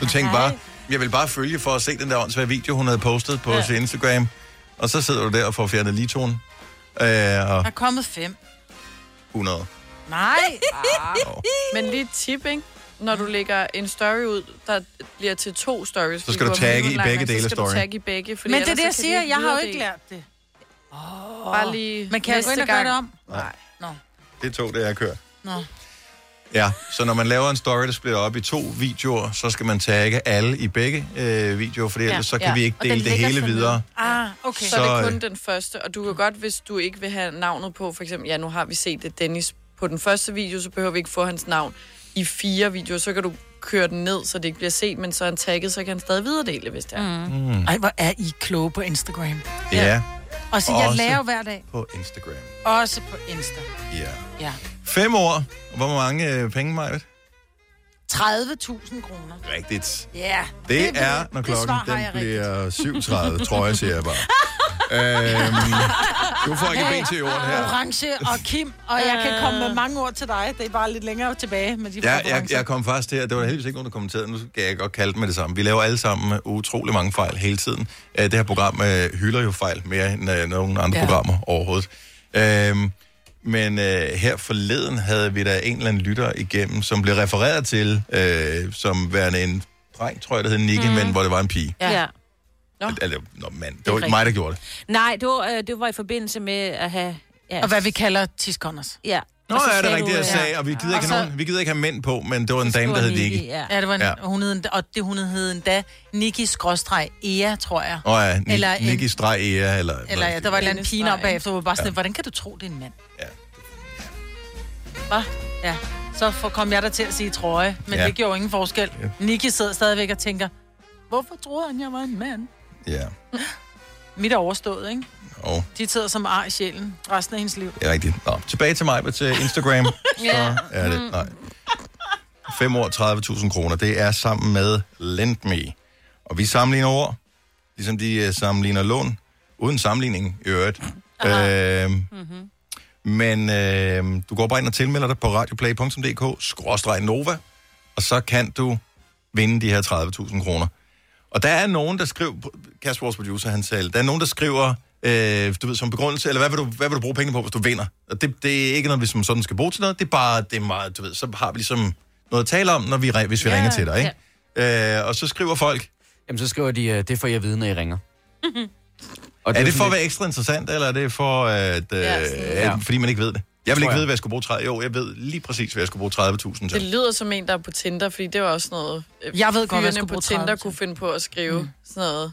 Du tænker bare, jeg vil bare følge for at se den der åndsvære video, hun havde postet på ja. sin Instagram. Og så sidder du der og får fjernet litonen. Øh, og Der er kommet fem. 100. Nej. Men lige et tip, ikke? Når du lægger en story ud, der bliver til to stories. Så skal du tagge i begge så dele af skal du storyen. tagge i begge, fordi Men det er det, jeg så siger. Jeg har jo ikke lært det. Bare lige Men kan jeg gå ind og gøre det om? Nej. Nå. Det er to, det jeg kører. Nå. Ja, så når man laver en story, der splitter op i to videoer, så skal man tagge alle i begge øh, videoer, for ellers så kan ja. vi ikke dele det hele videre. Ah, okay. Så, er Så, det kun øh, den første, og du kan godt, hvis du ikke vil have navnet på, for eksempel, ja, nu har vi set det, Dennis, på den første video, så behøver vi ikke få hans navn i fire videoer, så kan du køre den ned, så det ikke bliver set, men så er han tagget, så kan han stadig videredele, hvis det er. Mm. Mm. Ej, hvor er I kloge på Instagram. Ja, Og så jeg jo hver dag. på Instagram. Også på Insta. Ja. Ja. Fem år. Hvor mange øh, penge, Maja? 30.000 kroner. Rigtigt. Ja. Det, det er, det når klokken har den bliver 7.30, tror jeg, siger jeg bare. øhm, du får ikke ben til jorden her. Orange og Kim, og jeg kan komme med mange ord til dig. Det er bare lidt længere tilbage med de Ja, jeg, jeg kom faktisk til, at det var heldigvis ikke nogen, der kommenterede. Nu skal jeg godt kalde det med det samme. Vi laver alle sammen utrolig mange fejl hele tiden. Øh, Det her program øh, hylder jo fejl mere end øh, nogen andre ja. programmer overhovedet. Øhm, men øh, her forleden havde vi da en eller anden lytter igennem, som blev refereret til øh, som værende en dreng, tror jeg, det hed Nicky, mm. men hvor det var en pige. Ja. ja. Nå. Eller, nå, mand, det er var ikke mig, der gjorde det. Nej, det var, øh, det var i forbindelse med at have... Ja, Og hvad vi kalder tiskonners. Ja. Nå, ja, det er rigtigt, jeg øh, sagde, og vi gider, ikke Og have nogen, vi gider ikke have mænd på, men det var en dame, der hed Nicky. Ja. Ja, det var en, Ja. ja. hun hed, og det hun hed endda Nikki skråstreg Ea, tror jeg. Åh ja, Ni- Eller en- Nicky Streg Ea, eller... Eller ja, der var et eller Dennis pige op bagefter, hvor bare sådan, ja. hvordan kan du tro, det er en mand? Ja. Hvad? Ja. Så for, kom jeg der til at sige trøje, men Ja. ja. det gjorde ingen forskel. Ja. Ja. Nikki sidder stadigvæk og tænker, hvorfor troede han, jeg var en mand? Ja, Mit er overstået, ikke? og De sidder som ar i sjælen resten af hendes liv. det er rigtigt. Nå, tilbage til mig til Instagram. Så er det... Nej. 5 år, 30.000 kroner. Det er sammen med LendMe. Og vi sammenligner ord, ligesom de øh, sammenligner lån, uden sammenligning i øvrigt. Øh, mm-hmm. Men øh, du går bare ind og tilmelder dig på radioplay.dk, skråstreg Nova, og så kan du vinde de her 30.000 kroner. Og der er nogen, der skriver, Kasper, vores producer, han sagde, der er nogen, der skriver, øh, du ved, som begrundelse, eller hvad vil, du, hvad vil du bruge penge på, hvis du vinder? Og det, det er ikke noget, vi som sådan skal bruge til noget, det er bare, det er meget, du ved, så har vi ligesom noget at tale om, når vi, hvis vi ja, ringer til dig, ikke? Ja. Øh, og så skriver folk, Jamen, så skriver de, øh, det får jeg at vide, når I ringer. Og er det jo for at være ekstra interessant, eller er det for, at, øh, Ja, sådan. ja, fordi man ikke ved det? Jeg vil ikke jeg. vide, hvad jeg skulle bruge 30. Jo, jeg ved lige præcis, hvad jeg skulle bruge 30.000 Det til. lyder som en, der er på Tinder, fordi det var også noget... øh, Jeg ved godt, hvad jeg skulle på bruge Tinder 30 kunne finde på at skrive mm. sådan noget.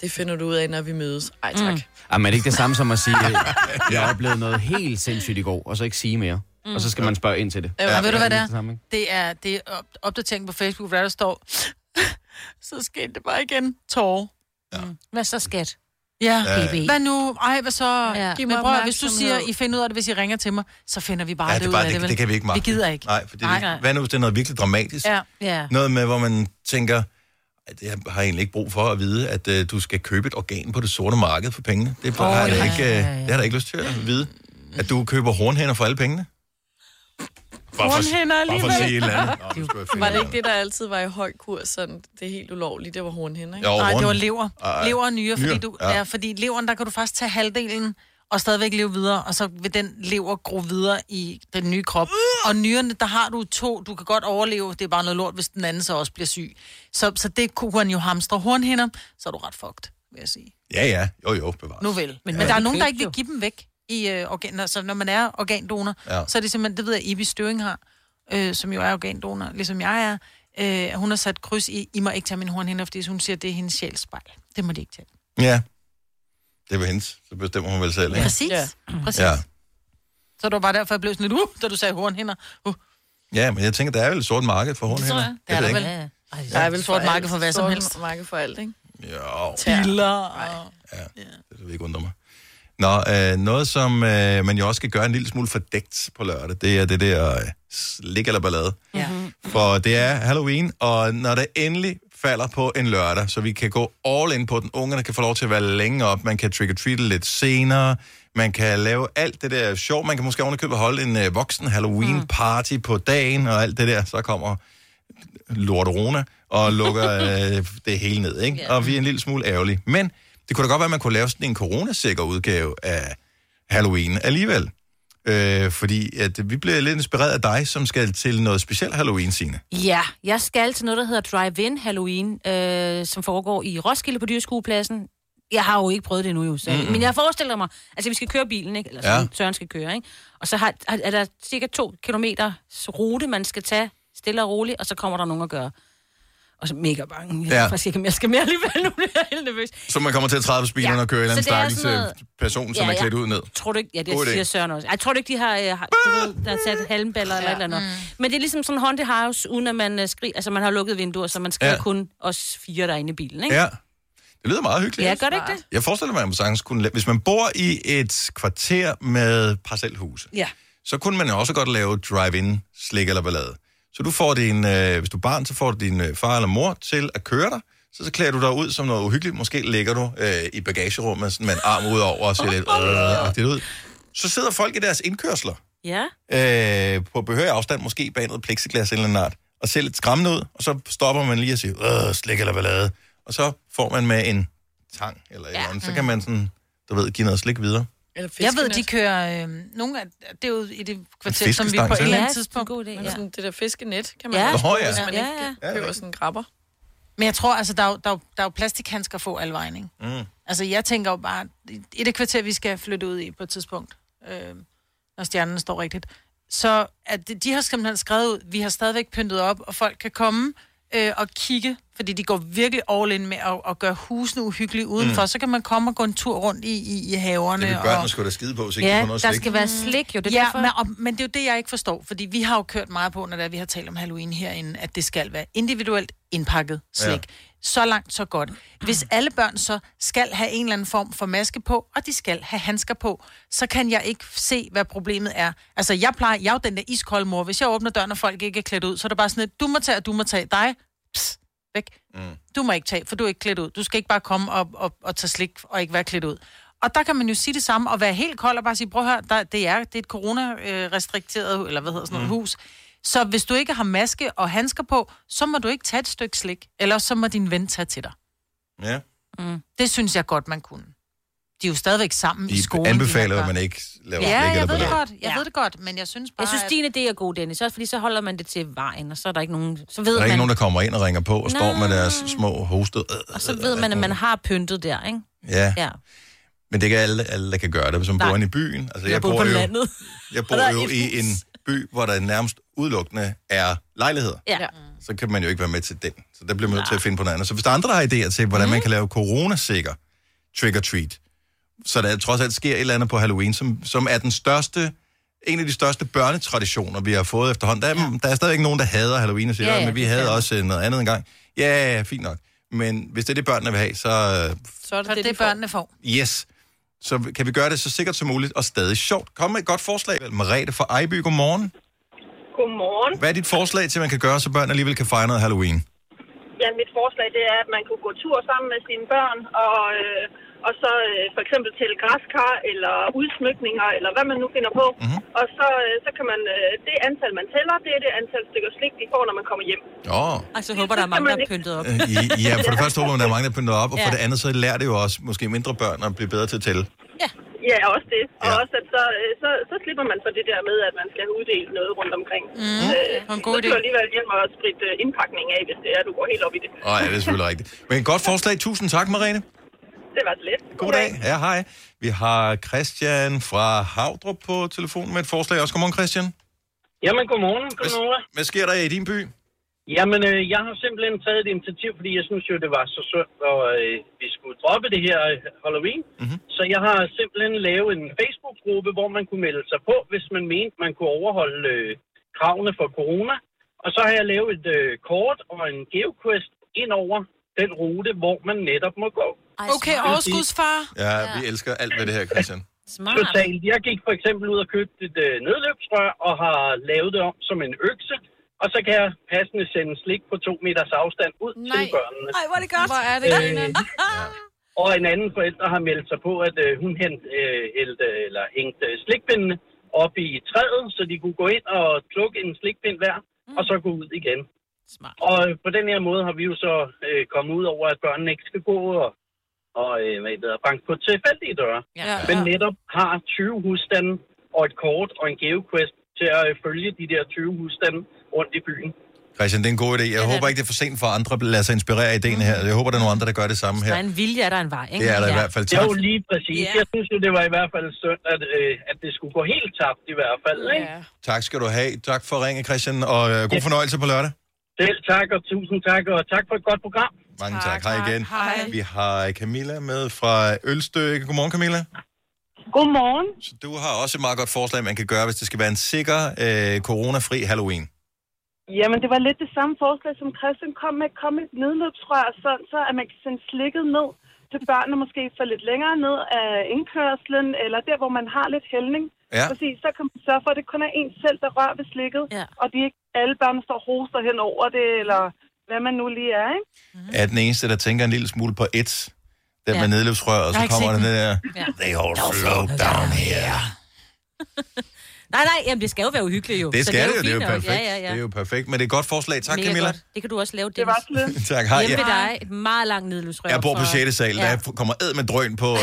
Det finder du ud af, når vi mødes. Ej, tak. Mm. Jamen, er det ikke det samme som at sige, at jeg oplevede noget helt sindssygt i går, og så ikke sige mere? Og så skal man spørge ind til det. Ja, ved du, hvad det det er? samme? Det er, det er op- opdatering på Facebook, hvor der står, så skete det bare igen. Tårer. Hvad så, skat? Ja. BB. Hvad nu? Ej, hvad så? Ja. Men mig prøv, hvis du siger, I finder ud af det, hvis I ringer til mig, så finder vi bare Ja, det, det, er ud bare, af det, det, vel? det kan vi ikke magte. Vi gider ikke. Nej, for det, Nej, nej. hvad nu, hvis det er noget virkelig dramatisk? Ja. Ja. Noget med, hvor man tænker, at jeg har egentlig ikke brug for at vide, at uh, du skal købe et organ på det sorte marked for pengene. Det, oh, har jeg ja, ikke, uh, ja, det har jeg da ikke lyst til at vide. At du køber hornhænder for alle pengene. Hornhænder bare for at sige et eller andet. Nå, Var det et ikke det, der altid var i høj kurs? Sådan, det er helt ulovligt. Det var hornhænder, ikke? Jo, Nej, det var lever. Ej, Lever og nyre, fordi, du, ja. ja. Fordi leveren, der kan du faktisk tage halvdelen, og stadigvæk leve videre, og så vil den lever gro videre i den nye krop. Og nyrerne, der har du to, du kan godt overleve, det er bare noget lort, hvis den anden så også bliver syg. Så, så det kunne han jo hamstre hornhinder, så er du ret fucked, vil jeg sige. Ja, ja. Jo, jo, bevares. Nu vel. Men, Ja. men der er nogen, der ikke vil give dem væk i øh, organer. Så når man er organdonor, Ja. ja. så er det simpelthen, det ved jeg, Ibi Støring har, øh, som jo er organdonor, ligesom jeg er. Øh, hun har sat kryds i, I må ikke tage min hornhinder, fordi hun siger, det er hendes sjælspejl. Det må de ikke tage. Ja. Det var hendes. Så bestemmer hun vel selv, ikke? Præcis. Ja. Præcis. Ja. Ja. Så det var bare derfor, jeg blev sådan lidt, uh, da du sagde hornhinder. Uh. Ja, men jeg tænker, der er vel et sort marked for hornhænder. Det er der vel. Der er vel stort marked for hvad som helst. Stort marked for alt, ikke? Jo, Piller og... det vil ikke undre mig. Nå, øh, noget som øh, man jo også skal gøre en lille smule fordækt på lørdag, det er det der øh, slik eller ballade. Ja. For det er Halloween, og når det endelig falder på en lørdag, så vi kan gå all in på den. Ungerne kan få lov til at være længe op, man kan trick-or-treat lidt senere, man kan lave alt det der sjov, man kan måske ovenikøbet holde en øh, voksen Halloween-party på dagen, og alt det der, så kommer lorterona og lukker øh, det hele ned, ikke? Yeah. Og vi er en lille smule ærgerlige. Men det kunne da godt være, at man kunne lave sådan en coronasikker udgave af Halloween alligevel. Øh, fordi at vi bliver lidt inspireret af dig, som skal til noget specielt Halloween, Signe. Ja, jeg skal til noget, der hedder Drive-In Halloween, øh, som foregår i Roskilde på Dyrskuepladsen. Jeg har jo ikke prøvet det endnu, jo, så. Mm. Mm. men jeg forestiller mig, altså vi skal køre bilen, ikke? Eller Ja. sådan, Søren skal køre, ikke? Og så har, har- er der cirka to kilometer rute, man skal tage stille og roligt, og så kommer der nogen at gøre. Og så mega bange. Jeg Ja. ja. faktisk ikke, om jeg skal mere alligevel nu, bliver jeg helt nervøs. Så man kommer til at træde på speederen Ja, og køre en eller anden er stakkels øh, noget- person, som Ja, er ja. klædt ud ned. Tror du ikke, ja, det God idé. siger Søren også. Jeg tror du ikke, de har, øh, har du ved, der er sat halmballer eller et eller andet. Mm. Men det er ligesom sådan en haunted house, uden at man uh, skriger, altså man har lukket vinduer, så man skal Ja. ja. kun os fire derinde i bilen, ikke? Ja, det lyder meget hyggeligt. Ja, gør det ikke det? Jeg forestiller mig, at man sagtens kunne... Hvis man bor i et kvarter med parcelhuse, Ja. så kunne man jo også godt lave drive-in slik eller ballade. Så du får din, øh, hvis du er barn, så får du din øh, far eller mor til at køre dig, så, så klæder du dig ud som noget uhyggeligt. Måske ligger du øh, i bagagerummet sådan med en arm ud over og ser lidt øh, ud. Så sidder folk i deres indkørsler Ja. øh, på behørig afstand, måske bag noget plexiglas eller noget art, og ser lidt skræmmende ud, og så stopper man lige og siger, øh, slik eller ballade. Og så får man med en tang eller et eller andet, så kan man sådan, du ved, give noget slik videre. Eller Jeg ved, de kører... Øh, nogle af, det er jo i det kvarter, som vi på et eller Ja, andet det er en tidspunkt... god idé, Men ja. sådan, det der fiskenet kan man Ja. Nå, ja. hvis man Ja, ikke ja. køber sådan grabber. Men jeg tror, altså, der er jo, der er der er jo plastikhandsker få alle vejen, ikke? Mm. Altså, jeg tænker jo bare, i det kvarter, vi skal flytte ud i på et tidspunkt, øh, når stjernen står rigtigt, så at de, de har simpelthen skrevet ud, vi har stadigvæk pyntet op, og folk kan komme øh, og kigge, fordi de går virkelig all in med at, at gøre husene uhyggelige udenfor. Mm. Så kan man komme og gå en tur rundt i, i, i haverne. Det vil og... børnene sgu da skide på, så ikke de Ja, får noget der slik. skal være slik, jo. Det er ja, derfor. men, og, men det er jo det, jeg ikke forstår, fordi vi har jo kørt meget på, når det er, vi har talt om Halloween herinde, at det skal være individuelt indpakket slik. Ja. Så langt, så godt. Hvis alle børn så skal have en eller anden form for maske på, og de skal have handsker på, så kan jeg ikke se, hvad problemet er. Altså, jeg plejer, jeg er jo den der iskolde mor. Hvis jeg åbner døren, og folk ikke er klædt ud, så er det bare sådan, at du må tage, og du må tage dig. Pss, væk. Mm. Du må ikke tage, for du er ikke klædt ud. Du skal ikke bare komme og, og, og tage slik og ikke være klædt ud. Og der kan man jo sige det samme, og være helt kold og bare sige, prøv høre, der, det, er, det er et corona-restrikteret, eller hvad hedder sådan noget, mm. hus. Så hvis du ikke har maske og handsker på, så må du ikke tage et stykke slik, eller så må din ven tage til dig. Ja. Mm. Det synes jeg godt, man kunne. De er jo stadigvæk sammen i De skolen. de anbefaler, her at man ikke laver Ja, slik jeg ved det godt. Jeg Ja. ved det godt, men jeg synes bare, Jeg synes, at- din idé er god, Dennis. Også fordi så holder man det til vejen, og så er der ikke nogen... Så ved Der er man, ikke nogen, der kommer ind og ringer på og står med deres små hosted. Og så ved man, at man har pyntet der, ikke? Ja, Ja. men det er ikke alle, alle der kan gøre det, hvis man Nej. bor inde i byen. Altså, Jeg, bor på jo, landet. jeg bor jo i en by, hvor der nærmest udelukkende er lejligheder. Ja. Så kan man jo ikke være med til den. Så der bliver man nødt til at finde på noget andet. Så hvis der er andre, der har idéer til, hvordan man kan lave coronasikker trick-or-treat, så der trods alt sker et eller andet på Halloween, som, som er den største, en af de største børnetraditioner, vi har fået efterhånden. Der er, ja. der er stadigvæk nogen, der hader Halloween og siger, Ja, ja, men vi havde også øh, noget andet engang. Ja, ja, fint nok. Men hvis det er det, børnene vil have, så Så er det Så det, det, de det børnene får. yes. Så kan vi gøre det så sikkert som muligt og stadig sjovt. Kom med et godt forslag. Merete fra Ejby, godmorgen. Godmorgen. Hvad er dit forslag til, man kan gøre, så børn alligevel kan fejre noget Halloween? Ja, mit forslag det er, at man kunne gå tur sammen med sine børn, og, øh, og så øh, for eksempel til græskar, eller udsmykninger, eller hvad man nu finder på. Mm-hmm. Og så, øh, så kan man, øh, det antal, man tæller, det er det antal stykker slik, de får, når man kommer hjem. Åh. Altså, jeg håber, der er mange, der er pyntet op. Øh, i- Ja, for det første håber man, der er mange, der pynter op, og for Ja. det andet, så lærer det jo også måske mindre børn at blive bedre til at tælle. Ja, også det. Og Ja. også, at så, øh, så, så slipper man for det der med, at man skal uddele noget rundt omkring. Mm. Øh, en god så idé. du alligevel hjem og spritte øh, indpakning af, hvis det er, du går helt op i det. Åh, ja, det er selvfølgelig rigtigt. Men godt forslag. Tusind tak, Marene. Det var så lidt. God dag. Ja, hej. Vi har Christian fra Havdrup på telefon med et forslag også. Godmorgen, Christian. Jamen, godmorgen. Godmorgen. Hvad sker der i din by? Jamen, øh, jeg har simpelthen taget et initiativ, fordi jeg synes jo, det var så sundt, og øh, vi skulle droppe det her øh, Halloween. Mhm. Mm-hmm. Så jeg har simpelthen lavet en Facebook-gruppe, hvor man kunne melde sig på, hvis man mente, man kunne overholde øh, kravene for corona. Og så har jeg lavet et øh, kort og en geoquest ind over den rute, hvor man netop må gå. Okay, overskudsfar. Ja, vi elsker alt ved det her, Christian. Smart. Totalt. Jeg gik for eksempel ud og købte et øh, nedløbsrør og har lavet det om som en økse. Og så kan jeg passende sende slik på to meters afstand ud Nej. til børnene. Ej, hvor er det godt. Hvor er det, Øh, Grine? Og en anden forælder har meldt sig på, at øh, hun hent, øh, hældte, eller hængte øh, slikpindene op i træet, så de kunne gå ind og plukke en slikpind hver, mm. og så gå ud igen. Smart. Og øh, på den her måde har vi jo så øh, kommet ud over, at børnene ikke skal gå og, og øh, hvad det hedder, banke på tilfældige døre. Ja. Men netop har 20 husstande og et kort og en geoquest til at øh, følge de der 20 husstande rundt i byen. Christian, det er en god idé. Jeg håber ikke, det er for sent for andre at lade sig inspirere af ideen her. Jeg håber, der er nogle andre, der gør det samme Der her. er en vilje, er der en vej, ikke? Det er der i Ja. hvert fald. Det er Tak. jo lige præcis. Ja. Jeg synes jo, det var i hvert fald synd, at, øh, at det skulle gå helt tabt i hvert fald. Ikke? Ja. Tak skal du have. Tak for ringe, Christian, og øh, god fornøjelse på lørdag. Selv tak, og tusind tak, og tak for et godt program. Mange tak. Hej igen. Hej. Vi har Camilla med fra Ølstykke. Godmorgen, Camilla. Godmorgen. Så du har også et meget godt forslag, man kan gøre, hvis det skal være en sikker, øh, coronafri Halloween. Jamen, det var lidt det samme forslag, som Christian kom med. Kom med et nedløbsrør, sådan så at man kan sende slikket ned til børnene, måske for lidt længere ned af indkørslen, eller der, hvor man har lidt hældning. Ja. Præcis, så kan man sørge for, at det kun er en selv, der rører ved slikket, Ja. og de ikke alle børn står og hoster hen over det, eller hvad man nu lige er, ikke? Er den eneste, der tænker en lille smule på et, den Ja. med nedløbsrør, og så kommer den der, Ja. they all float down here. Nej, nej, jamen, det skal jo være uhyggeligt jo. Det Så skal det, jo, det er jo perfekt. Ja, ja, ja. Det er jo perfekt, men det er et godt forslag. Tak, Mega Camilla. Godt. Det kan du også lave, Det var Dennis. slet. Tak, hej. Hjemme ved Ja. dig, et meget langt nedløbsrør. Jeg bor på for- 6. sal, Ja. der kommer ed med drøn på øh,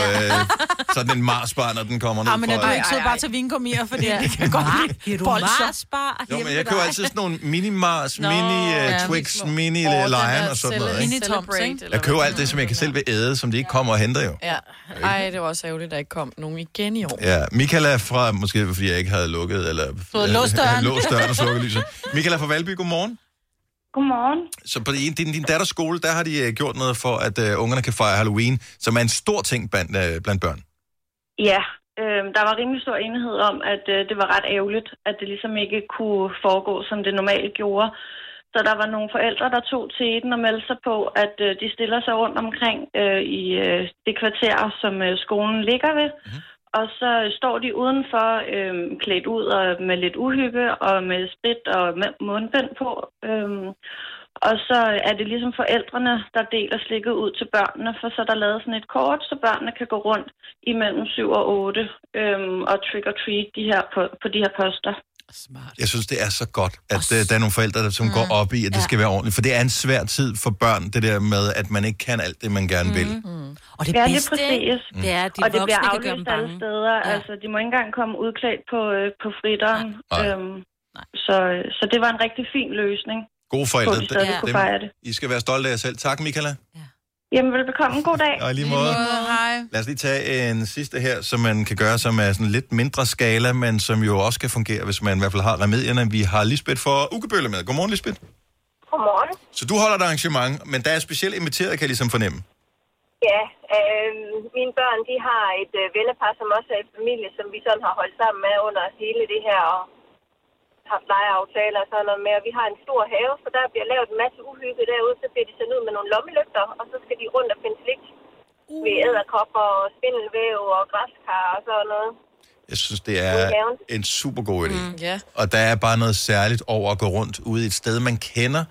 sådan en marsbar, når den kommer ned Ah, men er du ikke sød bare til vingummier, fordi Ja. det kan godt bolsjer. Marsbar Jo, men jeg ved køber altid sådan nogle mini-Mars, mini-Twix, ja, den mini-Lion der og sådan noget. cele- Ikke? Mini Toms, Celebrate, ikke? eller Jeg køber alt det, som jeg kan selv vil æde, som de ikke kommer og henter jo. Ja. Ej, det var også ærgerligt, at der ikke kom nogen igen i år. Ja, Michaela fra, måske fordi jeg ikke havde lukket, eller Fået låst døren. låst døren og slukket lyset. Michaela fra Valby, godmorgen. Godmorgen. Så på din, din, din datters skole, der har de øh, gjort noget for, at uh, ungerne kan fejre Halloween, som er en stor ting blandt, uh, blandt børn. Ja, øh, der var rimelig stor enighed om, at øh, det var ret ærgerligt, at det ligesom ikke kunne foregå, som det normalt gjorde. Så der var nogle forældre, der tog til den og meldte sig på, at øh, de stiller sig rundt omkring øh, i øh, det kvarter, som øh, skolen ligger ved. Mm-hmm. Og så står de udenfor øh, klædt ud og med lidt uhygge og med sprit og med mundbind på. Øh, og så er det ligesom forældrene, der deler slikket ud til børnene, for så er der lavet sådan et kort, så børnene kan gå rundt imellem 7 og 8 øhm, og trick or treat de her på, på de her poster. Smart. Jeg synes, det er så godt, at uh, der er nogle forældre, der, som mm. går op i, at det Ja. skal være ordentligt. For det er en svær tid for børn, det der med, at man ikke kan alt det, man gerne vil. Mm. Og det Ja, bedste, præcis. det er, at de og det bliver aflyst alle bange. steder. Ja. Ja. Altså, de må ikke engang komme udklædt på, øh, på fritteren. Nej. Øhm, så, så det var en rigtig fin løsning Gode på, forældre. at de stadig Ja. kunne fejre det. I skal være stolte af jer selv. Tak, Michaela. Jamen, velbekomme. God dag. Og i lige måde. Hej. Lad os lige tage en sidste her, som man kan gøre, som er sådan lidt mindre skala, men som jo også kan fungere, hvis man i hvert fald har remedierne. Vi har Lisbeth for Ukebølle med. Godmorgen, Lisbeth. Godmorgen. Så du holder et arrangement, men der er specielt inviteret, kan jeg ligesom fornemme. Ja, øh, mine børn, de har et øh, vennepar, som også er et familie, som vi sådan har holdt sammen med under hele det her og haft lejeaftaler og sådan noget med. Og vi har en stor have, så der bliver lavet en masse uhygge derude. Så bliver de sendt ud med nogle lommelygter, og så skal de rundt og finde slik uh. ved æderkopper og spindelvæv og græskar og sådan noget. Jeg synes, det er en super god idé. Mm, ja. Og der er bare noget særligt over at gå rundt ude i et sted, man kender,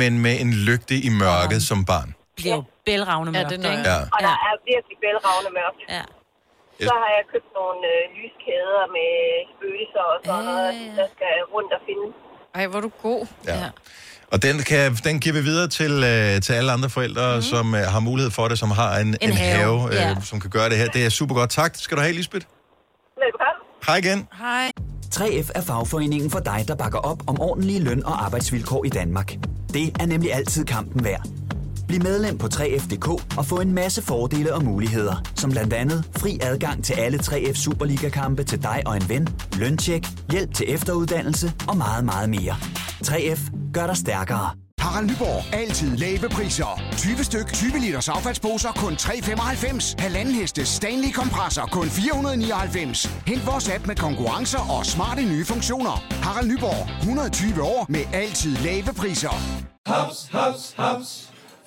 men med en lygte i mørket som barn. bliver jo bælragende Ja, mørkt, det er? Ja. Og der er virkelig bælragende mørkt. Ja. Så har jeg købt nogle øh, lyskæder med spøgelser og sådan noget, der skal rundt og finde. Ej, hvor er du god. Ja. Og den, kan, den giver vi videre til, øh, til alle andre forældre, mm. som øh, har mulighed for det, som har en, en, en have, have, øh, ja. som kan gøre det her. Det er super godt. Tak skal du have, Lisbeth. Velbekomme. Hej igen. Hej. 3F er fagforeningen for dig, der bakker op om ordentlige løn- og arbejdsvilkår i Danmark. Det er nemlig altid kampen værd. Bliv medlem på 3F.dk og få en masse fordele og muligheder, som blandt andet fri adgang til alle 3F Superliga-kampe til dig og en ven, løntjek, hjælp til efteruddannelse og meget, meget mere. 3F gør dig stærkere. Harald Nyborg. Altid lave priser. 20 styk, 20 liters affaldsposer kun 3,95. Halvanden heste Stanley kompresser kun 499. Hent vores app med konkurrencer og smarte nye funktioner. Harald Nyborg. 120 år med altid lave priser. Haps, haps, haps.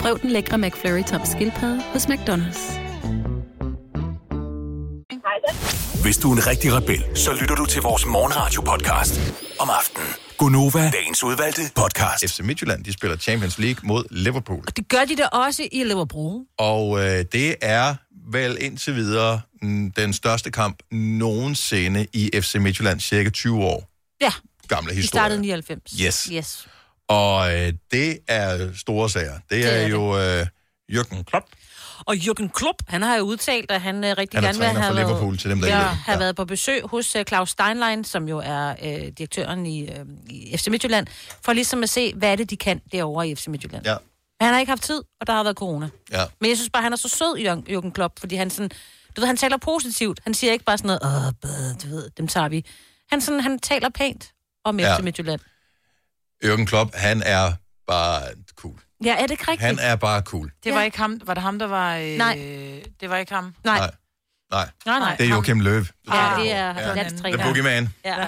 Prøv den lækre McFlurry tom skildpadde hos McDonald's. Hvis du er en rigtig rebel, så lytter du til vores morgenradio-podcast om aftenen. Gunova, dagens udvalgte podcast. FC Midtjylland, de spiller Champions League mod Liverpool. Det gør de da også i Liverpool. Og øh, det er vel indtil videre mm, den største kamp nogensinde i FC Midtjylland, cirka 20 år Ja, gamle de historie. startede i 99. Yes. yes. Og øh, det er store sager. Det, Det er, er jo øh, Jürgen Klopp. Og Jürgen Klopp, han har jo udtalt, at han øh, rigtig Han er gerne vil have været, Liverpool, til dem, der ja, det. have været på besøg hos øh, Claus Steinlein, som jo er øh, direktøren i, øh, i FC Midtjylland, for ligesom at se, hvad er det, de kan derovre i FC Midtjylland. Ja. Men han har ikke haft tid, og der har været corona. Ja. Men jeg synes bare, han er så sød, Jürgen- Klopp, fordi han sådan, du ved, han taler positivt. Han siger ikke bare sådan noget, åh, bøh, du ved, dem tager vi. Han, sådan, han taler pænt om Ja. FC Midtjylland. Jürgen Klopp, han er bare cool. Ja, er det ikke rigtigt? Han er bare cool. Det var ikke ham. Var det ham, der var... Øh, Nej. Det var ikke ham. Nej. Nej. Nej, Nej, nej. det er Joachim Løv. Ja, det er Ja. landstræner. The Boogeyman. Ja.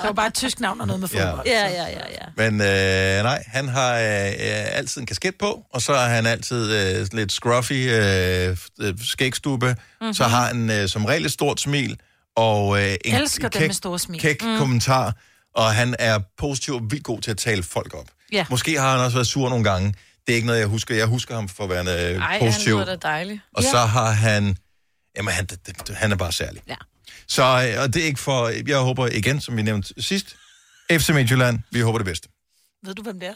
Det var bare et tysk navn og noget med Ja. fodbold. Ja, ja, ja, ja. Men øh, nej, han har øh, altid en kasket på, og så er han altid øh, lidt scruffy øh, øh, skægstube. Mhm. Mm-hmm. Så har han øh, som regel et stort smil, og øh, en Elsker dem kæk, med store smil. kæk mm. kommentar, og han er positiv og vildt god til at tale folk op. Ja. Måske har han også været sur nogle gange. Det er ikke noget, jeg husker. Jeg husker ham for at være øh, Ej, positiv. han lyder da dejligt. Og så har han... Jamen, han, han er bare særlig. Ja. Så øh, og det er ikke for... Jeg håber igen, som vi nævnte sidst, FC Midtjylland, vi håber det bedste. Ved du, hvem det er?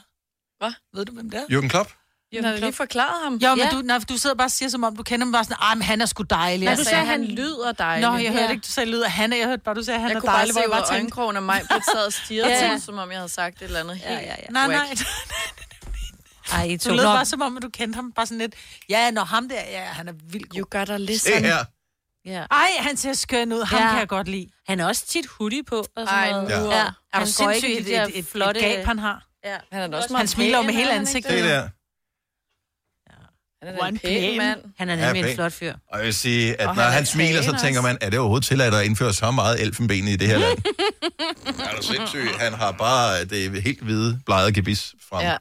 Hvad? Ved du, hvem det er? Jürgen Klopp? Jürgen Klopp. lige forklaret ham. Jo, men Ja. du, nej, du sidder bare og siger, som om du kender ham bare sådan, ej, men han er sgu dejlig. Nej, Jeg du sagde, sagde, han lyder dejlig. Nå, jeg hørte Ja. ikke, du sagde lyder han er. Jeg hørte bare, du sagde, han jeg er kunne bare dejlig, se hvor jeg af bare tænkte... øjenkrogen af mig, på sad og stirrede Ja. ja. til, som om jeg havde sagt et eller andet helt ja, ja, ja. Nej, nej. Ej, I Du lød bare som om, at du kendte ham bare sådan lidt. Ja, når ham der, ja, han er vildt god. You gotta Se her. Ja. Ej, han ser skøn ud. Ham Ja. kan jeg godt lide. Han er også tit hoodie på. Og sådan Ej, noget. nu. Ja. Er Er Han du går ikke sindssygt i et, et, et, flotte... et gab, han har? Ja. Han er også Han meget smiler jo pæn, med hele han ansigtet. Det der. Han er en pæn mand. Han er Ja, nemlig en pæn. flot fyr. Og jeg vil sige, at Og når han han smiler, så tænker man, er det overhovedet tilladt at indføre så meget elfenben i det her land? er du sindssyg? Han har bare det helt hvide, blege gebis frem. Ja.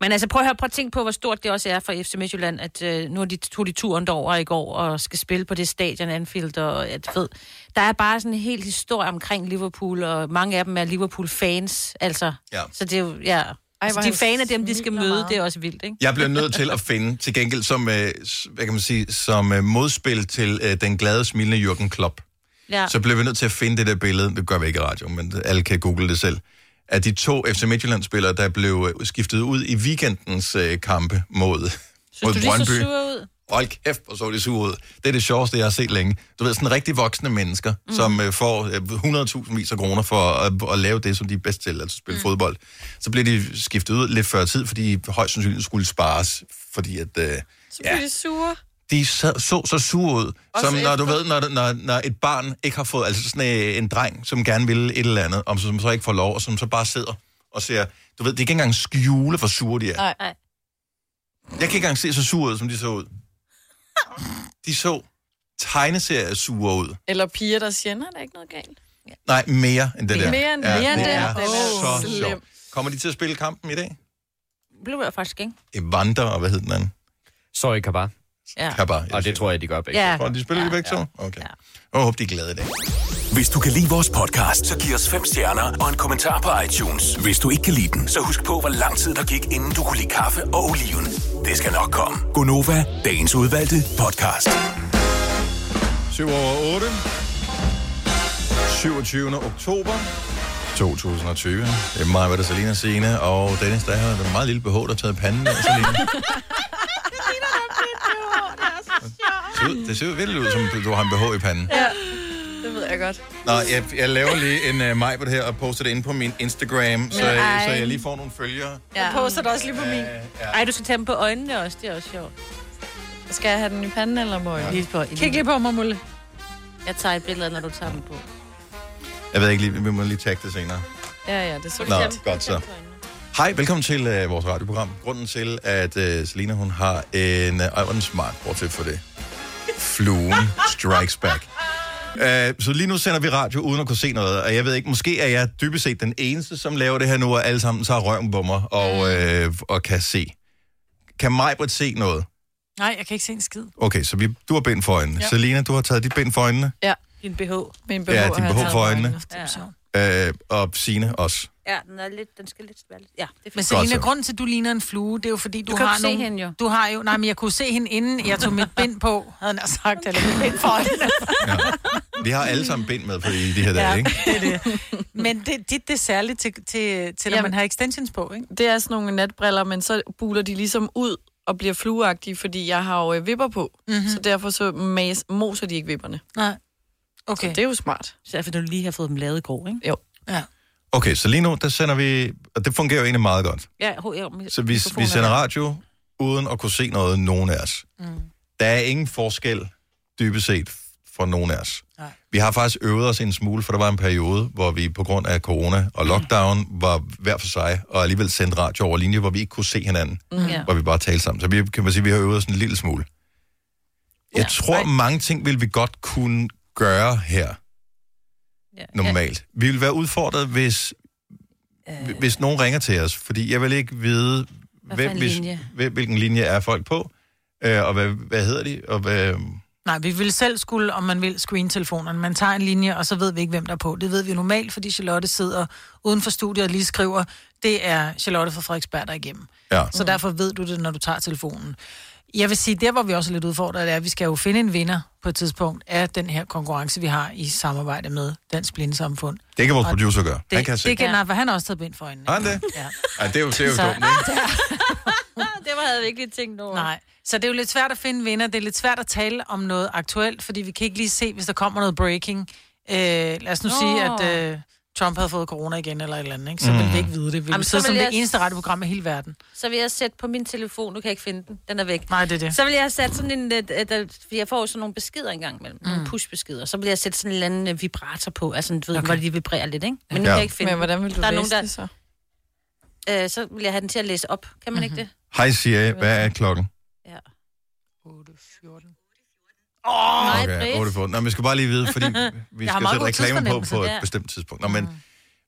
Men altså, prøv at høre, prøv at tænke på, hvor stort det også er for FC Midtjylland, at øh, nu de tog de turen derover i går og skal spille på det stadion Anfield, og at ved, der er bare sådan en hel historie omkring Liverpool, og mange af dem er Liverpool-fans, altså. Ja. Så det er jo, ja. Ej, altså, de fan af dem, de skal møde, meget. det er også vildt, ikke? Jeg bliver nødt til at finde, til gengæld som, øh, hvad kan man sige, som øh, modspil til øh, den glade, smilende Jürgen Klopp, Ja. så bliver vi nødt til at finde det der billede, det gør vi ikke i radio, men alle kan google det selv, af de to FC Midtjylland-spillere, der blev øh, skiftet ud i weekendens øh, kampe mod, mod Synes du, de så Brøndby. sure ud? Hold kæft, hvor så de sure ud. Det er det sjoveste, jeg har set længe. Du ved, sådan rigtig voksne mennesker, mm. som øh, får øh, 100.000 vis af kroner for at, at lave det, som de er bedst til, altså spille mm. fodbold. Så bliver de skiftet ud lidt før tid, fordi højst sandsynligt skulle spares, fordi at... Øh, Så bliver de sure. de så, så så sure ud, Også som når du ved, når, når, når et barn ikke har fået, altså sådan en, en dreng, som gerne vil et eller andet, og som så ikke får lov, og som så bare sidder og ser, du ved, det er ikke engang skjule, hvor sure de er. Nej. Nej. Jeg kan ikke engang se så sure ud, som de så ud. De så tegneserier sure ud. Eller piger, der siger, "Nå, der er ikke noget galt. Nej, mere end det der. Mere end- mere end det det. er Den er så sjovt. Kommer de til at spille kampen i dag? blev jeg faktisk ikke. Evander, og hvad hed den anden? Sorry, Kabar. Ja. Kabar. Og det tror jeg, de gør begge. Ja. Og de spiller ja, de begge to? Okay. Ja. Jeg håber, de er glade i dag. Hvis du kan lide vores podcast, så giv os fem stjerner og en kommentar på iTunes. Hvis du ikke kan lide den, så husk på, hvor lang tid der gik, inden du kunne lide kaffe og oliven. Det skal nok komme. Gonova, dagens udvalgte podcast. 7 over 8. 27. oktober 2020. Det er mig, hvad der Selina Signe, og Dennis, der har et meget lille behov, der har taget panden af Selina. Det ser ud- Det ser ud virkelig ud, som du har en behov i panden. Ja, det ved jeg godt. Nå, jeg, jeg laver lige en uh, mig på det her og poster det ind på min Instagram, så, Ej. så jeg lige får nogle følgere. Ja. Jeg poster det også lige på min. Ej, du skal tage dem på øjnene også. Det er også sjovt. Skal jeg have den i panden eller må jeg? Lige på, Kig lige på mig, Mulle. Jeg tager et billede, når du tager dem på. Jeg ved ikke lige, vi må lige tagge det senere. Ja, ja, det er så Nå, godt så. Hej, velkommen til uh, vores radioprogram. Grunden til, at uh, Selina hun har en... Uh, ej, hvor er den smart, bortset for det. Fluen strikes back. Uh, så lige nu sender vi radio uden at kunne se noget, og jeg ved ikke, måske er jeg dybest set den eneste, som laver det her nu, og alle sammen tager røven på mig og, uh, og kan se. Kan Majbrit se noget? Nej, jeg kan ikke se en skid. Okay, så vi, du har bind for øjnene. Ja. Selina, du har taget dit bind for øjnene. Ja. Din BH. Min Ja, din BH for øjnene. Ja. Uh, og Signe også. ja, den, er lidt, den skal lidt være lidt... Ja, det er Men. Selina, grunden til, at du ligner en flue, det er jo fordi, du, Du kan har ikke se nogle... hende jo. Du har jo... Nej, men jeg kunne se hende inden jeg tog mit bind på, havde jeg sagt, eller mit bind for øjnene. Vi har alle sammen bind med på i de her dage, Ja, ikke? det er det. Men det, det, det er særligt til, til, til når Jamen. man har extensions på, ikke? Det er sådan nogle natbriller, men så buler de ligesom ud og bliver flueagtige, fordi jeg har jo øh, vipper på. Mm-hmm. Så derfor så mas, moser de ikke vipperne. Nej. Okay. Så det er jo smart. Så derfor, du lige har fået dem lavet i går, ikke? Jo. Ja. Okay, så lige nu, der sender vi... Og det fungerer jo egentlig meget godt. Ja, ho, ja mi- Så vi, vi er sender der. radio uden at kunne se noget, nogen af os. Mm. Der er ingen forskel, dybest set, for nogen af os. Nej. Vi har faktisk øvet os en smule, for der var en periode, hvor vi på grund af corona og lockdown var hver for sig, og alligevel sendte radio over linje, hvor vi ikke kunne se hinanden, Mm. Ja. hvor vi bare talte sammen. Så vi kan man sige, vi har øvet os en lille smule. Jeg tror, mange ting vil vi godt kunne gøre her Ja. normalt. Vi vil være udfordret, hvis, øh. hvis nogen ringer til os, fordi jeg vil ikke vide, Hvad hvem, hvis, linje? hvem, hvilken linje er folk på, øh, og hvad, hvad hedder de, og hvad... Nej, vi vil selv skulle, om man vil, screen-telefonerne. Man tager en linje, og så ved vi ikke, hvem der er på. Det ved vi normalt, fordi Charlotte sidder uden for studiet og lige skriver, det er Charlotte fra Frederiksberg, der er igennem. Ja. Så derfor ved du det, når du tager telefonen. Jeg vil sige, der hvor vi også er lidt udfordret, er, at vi skal jo finde en vinder på et tidspunkt af den her konkurrence, vi har i samarbejde med Dansk Blindesamfund. Det kan vores Og producer gøre. Det, Han kan se. det kan, nej, for han har også taget bind for øjnene. Har han det? Ja. Ej, det er jo, det er jo Så- dumt, ikke? det var, havde vi ikke lige tænkt over. Nej. Så det er jo lidt svært at finde en vinder. Det er lidt svært at tale om noget aktuelt, fordi vi kan ikke lige se, hvis der kommer noget breaking. Øh, lad os nu Nå. sige, at øh, Trump havde fået corona igen eller et eller andet, ikke? så Mm. mm. vil vi ikke vide det. Vi vil Jamen, så sidde som vil det jeg- eneste radioprogram i hele verden. Så vil jeg sætte på min telefon, nu kan jeg ikke finde den, den er væk. Nej, det er det. Så vil jeg sætte sådan en, øh, øh, der- fordi jeg får sådan nogle beskeder engang imellem, mm. nogle push-beskeder. Så vil jeg sætte sådan en eller anden øh, vibrator på, altså du ved, okay. hvor de vibrerer lidt, ikke? Men nu Ja. kan jeg ikke finde Men hvordan vil du der er læse nogen, der, det så? Øh, så vil jeg have den til at læse op. Kan man mm-hmm. ikke det? Hej Siri, hvad er klokken? Ja. 8.14. Åh, nej, Okay, Britt. 8 for. Nå, men vi skal bare lige vide, fordi vi skal sætte god reklame på på et bestemt tidspunkt. Nå, men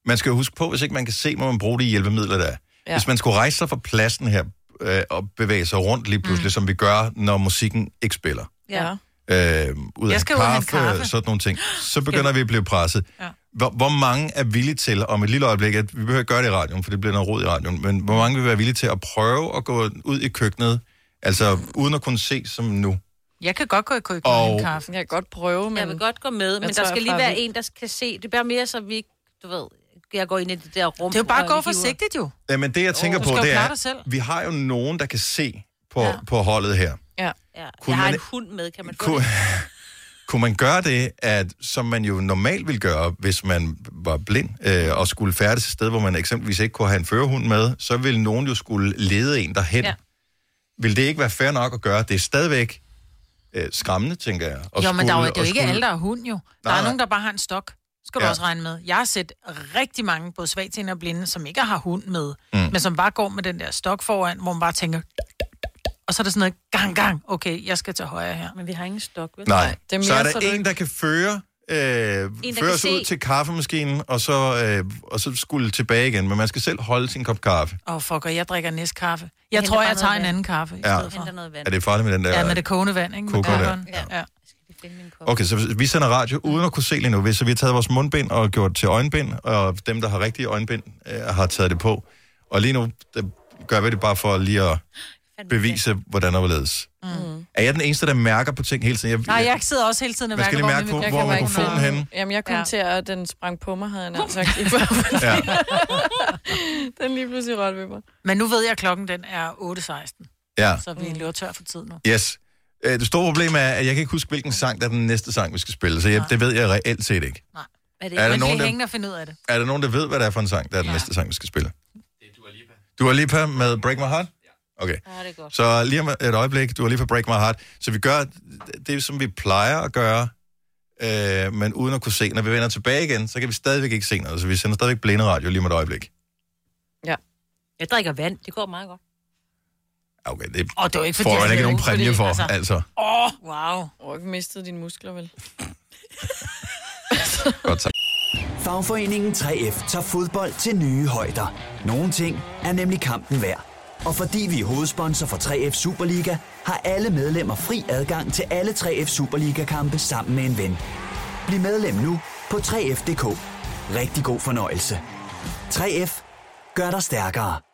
man skal jo huske på, hvis ikke man kan se, må man bruge de hjælpemidler, der er. Ja. Hvis man skulle rejse sig fra pladsen her øh, og bevæge sig rundt lige pludselig, mm. som vi gør, når musikken ikke spiller, Ja. øh, ud Jeg af kaffe, kaffe. sådan nogle ting, så begynder vi at blive presset. Ja. Hvor, hvor mange er villige til, om et lille øjeblik, at vi behøver ikke gøre det i radioen, for det bliver noget rod i radioen, men hvor mange vil være villige til at prøve at gå ud i køkkenet, altså uden at kunne se som nu? Jeg kan godt gå i køkkenet Og- og... en kaffe. Jeg kan godt prøve, men... Jeg vil godt gå med, men der skal lige være en, der kan se. Det bliver mere, så vi ikke, du ved, jeg går ind i det der rum. Det er jo bare at gå forsigtigt, jo. Jamen det, jeg tænker du på, det er, vi har jo nogen, der kan se på, Ja. på holdet her. Ja. Ja. Kunne Jeg har man- en hund med, kan man få Kunne, det? kunne man gøre det, at, som man jo normalt ville gøre, hvis man var blind øh, og skulle færdes et sted, hvor man eksempelvis ikke kunne have en førerhund med, så ville nogen jo skulle lede en derhen. Ja. Vil det ikke være fair nok at gøre? Det er stadigvæk øh, skræmmende, tænker jeg. at Jo, men der er jo, skulle- det er jo ikke skulle- alle, der er hund, jo. Der Nej, er nogen, der bare har en stok. Skal du Ja. også regne med. Jeg har set rigtig mange, både svagtseende og blinde, som ikke har hund med, Mm. men som bare går med den der stok foran, hvor man bare tænker, og så er der sådan noget gang, gang, okay, jeg skal til højre her. Men vi har ingen stok, vel? Nej, det er så er der en, der kan føre øh, kan føres ud se. til kaffemaskinen, og så, øh, og så skulle tilbage igen. Men man skal selv holde sin kop kaffe. Åh, oh, fuck, og jeg drikker næste kaffe. Jeg henter tror, jeg tager noget en vand. anden kaffe i Ja. stedet for. Er det farligt med den der... Ja, med det kogende vand, ikke? Koger der. kokkeren. Ja. ja. Okay, så vi sender radio uden at kunne se lige nu. Hvis så vi har taget vores mundbind og gjort det til øjenbind, og dem, der har rigtige øjenbind, øh, har taget det på. Og lige nu der gør vi det bare for lige at bevise, hvordan og hvorledes. Mm. Er jeg den eneste, der mærker på ting hele tiden? Jeg, Nej, jeg sidder også hele tiden og mærker, lige mærke, min hvor- hvor mikrofon mikrofonen henne. Jamen, jeg kom Ja. ja. til, at den sprang på mig, havde jeg nær sagt. i forvejen. Ja. den lige pludselig rørte ved mig. Men nu ved jeg, at klokken den er 8.16. Ja. Så vi løber tør for tid nu. Yes. Øh, Det store problem er, at jeg kan ikke huske, hvilken sang, der er den næste sang, vi skal spille. Så jeg, det ved jeg reelt set ikke. Nej. Er Er der det, Men nogen, det der- er hængende at finde ud af det. Er der nogen, der ved, hvad det er for en sang, der er den næste sang, vi skal spille? Det er Dua Lipa. Dua Lipa med Break My Heart? Okay. Ja, det er godt. Så lige om et øjeblik, Dua Lipa Break My Heart. Så vi gør det, som vi plejer at gøre, øh, men uden at kunne se. Når vi vender tilbage igen, så kan vi stadigvæk ikke se noget. Så vi sender stadigvæk blinde radio lige om et øjeblik. Ja. Jeg drikker vand. Det går meget godt. Okay, det, Og det var ikke, fordi får jeg man ikke nogen præmie fordi, for, altså- altså. Åh, oh, wow. Du har ikke mistet dine muskler, vel? Godt tak. Fagforeningen 3F tager fodbold til nye højder. Nogle ting er nemlig kampen værd. Og fordi vi er hovedsponsor for 3F Superliga, har alle medlemmer fri adgang til alle 3F Superliga-kampe sammen med en ven. Bliv medlem nu på 3F.dk. Rigtig god fornøjelse. 3F gør dig stærkere.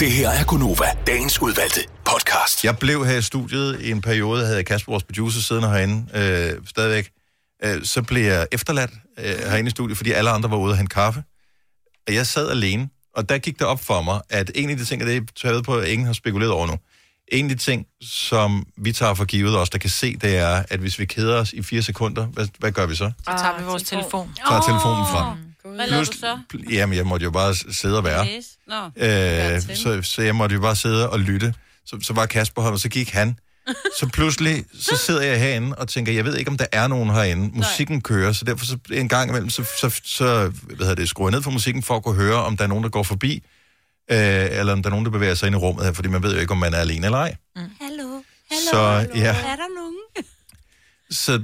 Det her er Gunova, dagens udvalgte podcast. Jeg blev her i studiet i en periode, havde jeg Kasper, vores producer, siddende herinde øh, stadigvæk. Øh, så blev jeg efterladt øh, herinde i studiet, fordi alle andre var ude og hente kaffe. Og jeg sad alene, og der gik det op for mig, at en af de ting, og det er jeg på, at ingen har spekuleret over nu, en af de ting, som vi tager for givet os, der kan se, det er, at hvis vi keder os i fire sekunder, hvad, hvad gør vi så? Så tager vi vores telefon. Tager telefonen frem. Hvad lavede du så? Jamen, jeg måtte jo bare sidde og være. Læse? Nå. Øh, så, så jeg måtte jo bare sidde og lytte. Så, så var Kasper her, og så gik han. Så pludselig, så sidder jeg herinde og tænker, jeg ved ikke, om der er nogen herinde. Musikken kører, så derfor så en gang imellem, så, så, så hvad hedder det, skruer jeg ned for musikken for at kunne høre, om der er nogen, der går forbi, øh, eller om der er nogen, der bevæger sig ind i rummet her, fordi man ved jo ikke, om man er alene eller ej. Hallo. Hallo. Så, hallo. ja. Er der nogen? Så,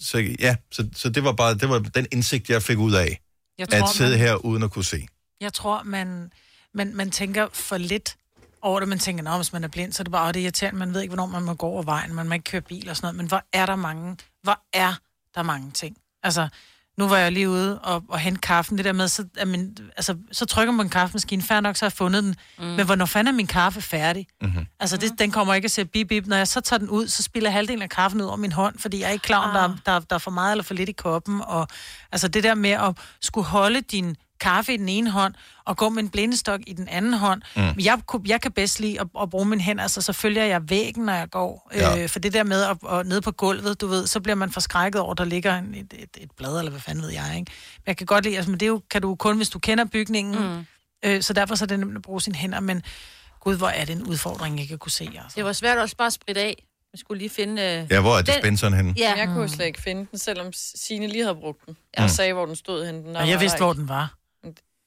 så ja, så, så det var bare det var den indsigt, jeg fik ud af, Jeg at tror, sidde man- her uden at kunne se. Jeg tror, man, man, man tænker for lidt over det. Man tænker, at hvis man er blind, så er det bare, "Åh, det er irriterende. Man ved ikke, hvornår man må gå over vejen. Man må ikke køre bil og sådan noget. Men hvor er der mange, hvor er der mange ting? Altså, nu var jeg lige ude og, og hente kaffen. Det der med, så, at min, altså, så trykker man på en kaffemaskine. Færdig nok, så har jeg fundet den. Mm. Men hvornår fanden er min kaffe færdig? Mm-hmm. Altså, det, den kommer ikke at se bip, bip. Når jeg så tager den ud, så spiller halvdelen af kaffen ud over min hånd, fordi jeg er ikke klar, om der, er- der, der er for meget eller for lidt i koppen. Og, altså, det der med at skulle holde din kaffe i den ene hånd, og gå med en blindestok i den anden hånd. Mm. Mm. Jeg, jeg kan bedst lide at, at bruge min hænder, altså så følger jeg væggen, når jeg går. Ja. Øh, for det der med at, at nede på gulvet, du ved, så bliver man forskrækket over, der ligger en, et, et, et blad, eller hvad fanden ved jeg, ikke? Men jeg kan godt lide, altså, men det er jo, kan du kun, hvis du kender bygningen. Mm. Øh, så derfor så er det nemt at bruge sine hænder, men gud, hvor er det en udfordring, ikke at kunne se, altså. Det var svært også bare at spritte af. Man skulle lige finde... Øh... Ja, hvor er den- dispenseren henne? Ja. Jeg kunne Mm. slet ikke finde den, selvom Signe lige havde brugt den. Jeg Mm. sagde, hvor den stod henne. Den Og jeg vidste, hvor den var.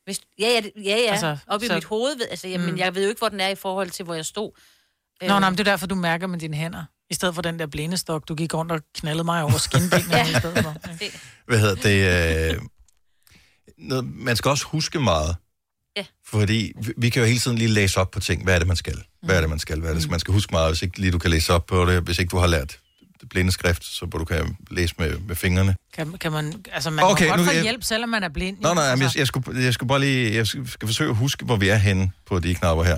Hvis, ja, ja, det- ja, ja. Altså, Altså, Op i så- mit hoved. ved- Altså, jamen, Mm. jeg ved jo ikke, hvor den er i forhold til, hvor jeg stod. Nå, nej, men det er derfor, du mærker med dine hænder. I stedet for den der blindestok, du gik rundt og knaldede mig over skinbenene ja. i stedet for. Hvad hedder det? Øh, noget, man skal også huske meget. Ja. Fordi vi, vi kan jo hele tiden lige læse op på ting. Hvad er det, man skal? Hvad er det, man skal? Hvad er det, man skal huske meget, hvis ikke lige du kan læse op på det. Hvis ikke du har lært det blinde skrift, så hvor du kan læse med, med fingrene. Kan, kan man, altså man Okay, okay, må nu godt få kan jeg- hjælp, selvom man er blind. Nå, nej, altså, jeg, jeg, skulle, jeg skulle bare lige... Jeg skal, skal forsøge at huske, hvor vi er henne på de knapper her.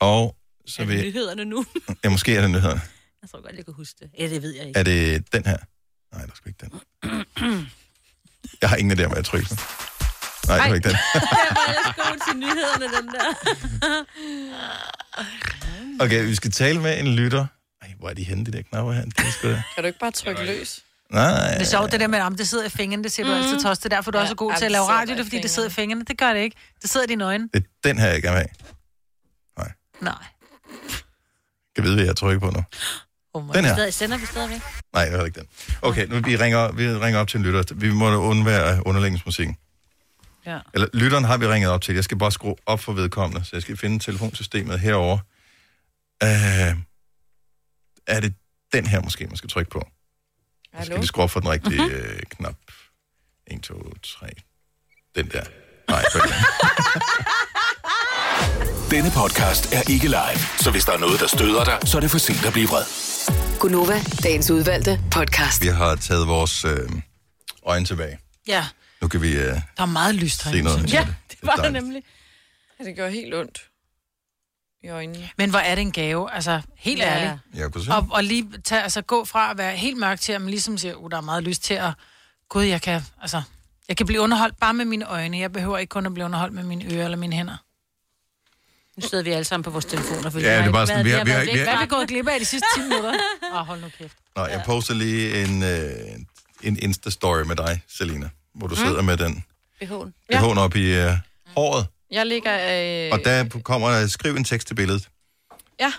Og Så Er det vi, nyhederne nu? ja, måske er det nyheder. Jeg tror godt, jeg kan huske det. Ja, det ved jeg ikke. Er det den her? Nej, der er sgu ikke den. Jeg har ingen om, hvad jeg trykker. Nej, det var ikke den. Der var jeg god til nyhederne, den der. Okay, vi skal tale med en lytter. Ej, hvor er de henne, de der knapper her? Det er sgu. Kan du ikke bare trykke løs? Nej, Det er sjovt, det der med, om det sidder i fingrene, det siger du Mhm. altid, Tos. Det er derfor, du Ja, også er god til at lave radio, det er fordi, det sidder i fingrene. Det gør det ikke. Det sidder i dine øjne. det er den her, jeg gerne vil have. Nej. Kan vide, hvad jeg trykker på nu. Oh Den her. Sender vi stadigvæk? Nej, det er ikke den. Okay, nu vi ringer, vi ringer op til en lytter. Vi må undvære underlægningsmusikken. Ja. Eller lytteren har vi ringet op til. Jeg skal bare skrue op for vedkommende, så jeg skal finde telefonsystemet herover. Uh, er det den her måske, man skal trykke på? Så skal vi skrue for den rigtige Mhm. uh, knap. 1, 2, 3. Den der. Nej, det den. Denne podcast er ikke live, så hvis der er noget, der støder dig, så er det for sent at blive vred. Gunova, dagens udvalgte podcast. Vi har taget vores øh, øjne tilbage. Ja, Nu kan vi øh, der er meget lyst se herinde. noget. Ja, jeg. det var dejligt. nemlig. Ja, det gør helt ondt i øjnene. Men hvor er det en gave, altså helt Ja. ærligt. Jeg kunne se. Og, og lige tage, altså, gå fra at være helt mørk til, at man ligesom siger, uh, der er meget lyst til at, gud, jeg kan, altså, jeg kan blive underholdt bare med mine øjne. Jeg behøver ikke kun at blive underholdt med mine ører eller mine hænder. Nu sidder vi alle sammen på vores telefoner. For Ja, det er bare sådan, vi har- vi har- vi har- Hvad er vi gået glip af de sidste 10 minutter? Åh, oh, hold nu kæft. Nå, jeg poster lige en, øh, en Insta-story med dig, Selina, hvor du Mm. sidder med den BH'en. BH'en op i øh, håret. Jeg ligger... Øh, Og der kommer der, skriv en tekst til billedet. Ja,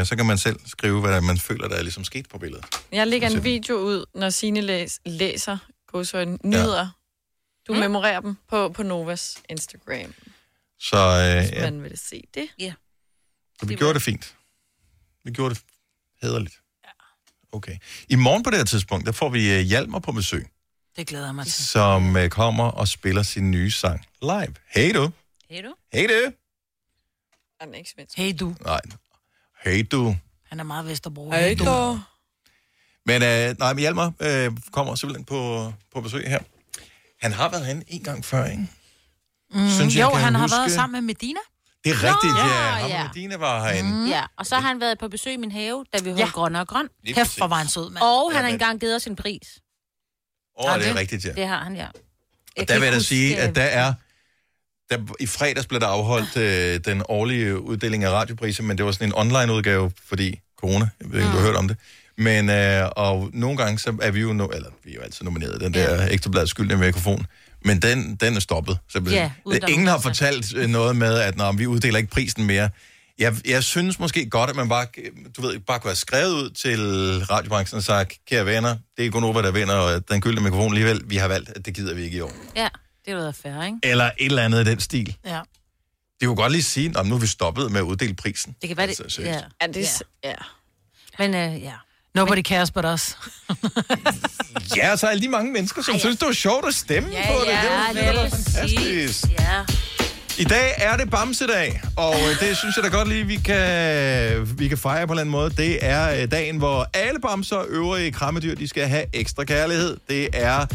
Øh, så kan man selv skrive, hvad man føler, der er ligesom sket på billedet. jeg lægger en video ud, når Signe læs, læser godsøjne nyheder. Du Mm. memorerer dem på, på Novas Instagram, Så øh, hvis ja, man vil se det. Ja. så vi gjorde det fint. Vi gjorde det hederligt. Okay. I morgen på det her tidspunkt, der får vi øh, Hjalmar på besøg, Det glæder jeg mig til. som øh, kommer og spiller sin nye sang live. Hey du. Hey du. Hey du. Han er ikke svensk. Hey du. Nej. Hey du. Han er meget Vesterbro. Hey du. Men øh, nej, men Hjalmar øh, kommer simpelthen på, på besøg her. Han har været herinde en gang før, ikke? Mm, Synes jeg, jo, kan han har huske- været sammen med Medina. Det er rigtigt, Nå, ja. Ham ja. og Dina var herinde. Mm. Ja, og så har han været på besøg i min have, da vi holdt Ja. grøn og grøn. Kæft, hvor var han sød, mand. Og han har engang givet os en pris. Åh, oh, det er rigtigt, ja. Det har han, ja. Og der vil jeg da sige, øh, at der er... Der, I fredags blev der afholdt øh, den årlige uddeling af radiopriser, men det var sådan en online-udgave, fordi corona, jeg ved ikke, om du har hørt om det. Men, øh, og nogle gange, så er vi jo, no, eller vi er jo altid nomineret, den der ekstrabladet skyldende mikrofon, men den, den er stoppet. Så Ja, der er ingen har fortalt øh, noget med, at når vi uddeler ikke prisen mere. Jeg, jeg synes måske godt, at man bare, du ved, bare kunne have skrevet ud til radiobranchen og sagt, kære venner, det er Gunova, der vinder, og den gyldne mikrofon alligevel, vi har valgt, at det gider vi ikke i år. Ja, det er da fair, ikke? Eller et eller andet i den stil. Ja. Det kunne godt lige sige, at nu er vi stoppet med at uddele prisen. Det kan være det. Altså, ja. Ja, det er... Ja. Men øh, ja. Nobody cares but us. Ja, så alle de mange mennesker, som Ej, ja. synes, det var sjovt at stemme Ja, på det. ja, det var, det var lige fantastisk. Ja. I dag er det Bamsedag, og øh, det synes jeg da godt lige, vi kan, vi kan fejre på en eller anden måde. Det er øh, dagen, hvor alle bamser og øvrige krammedyr, de skal have ekstra kærlighed. Det er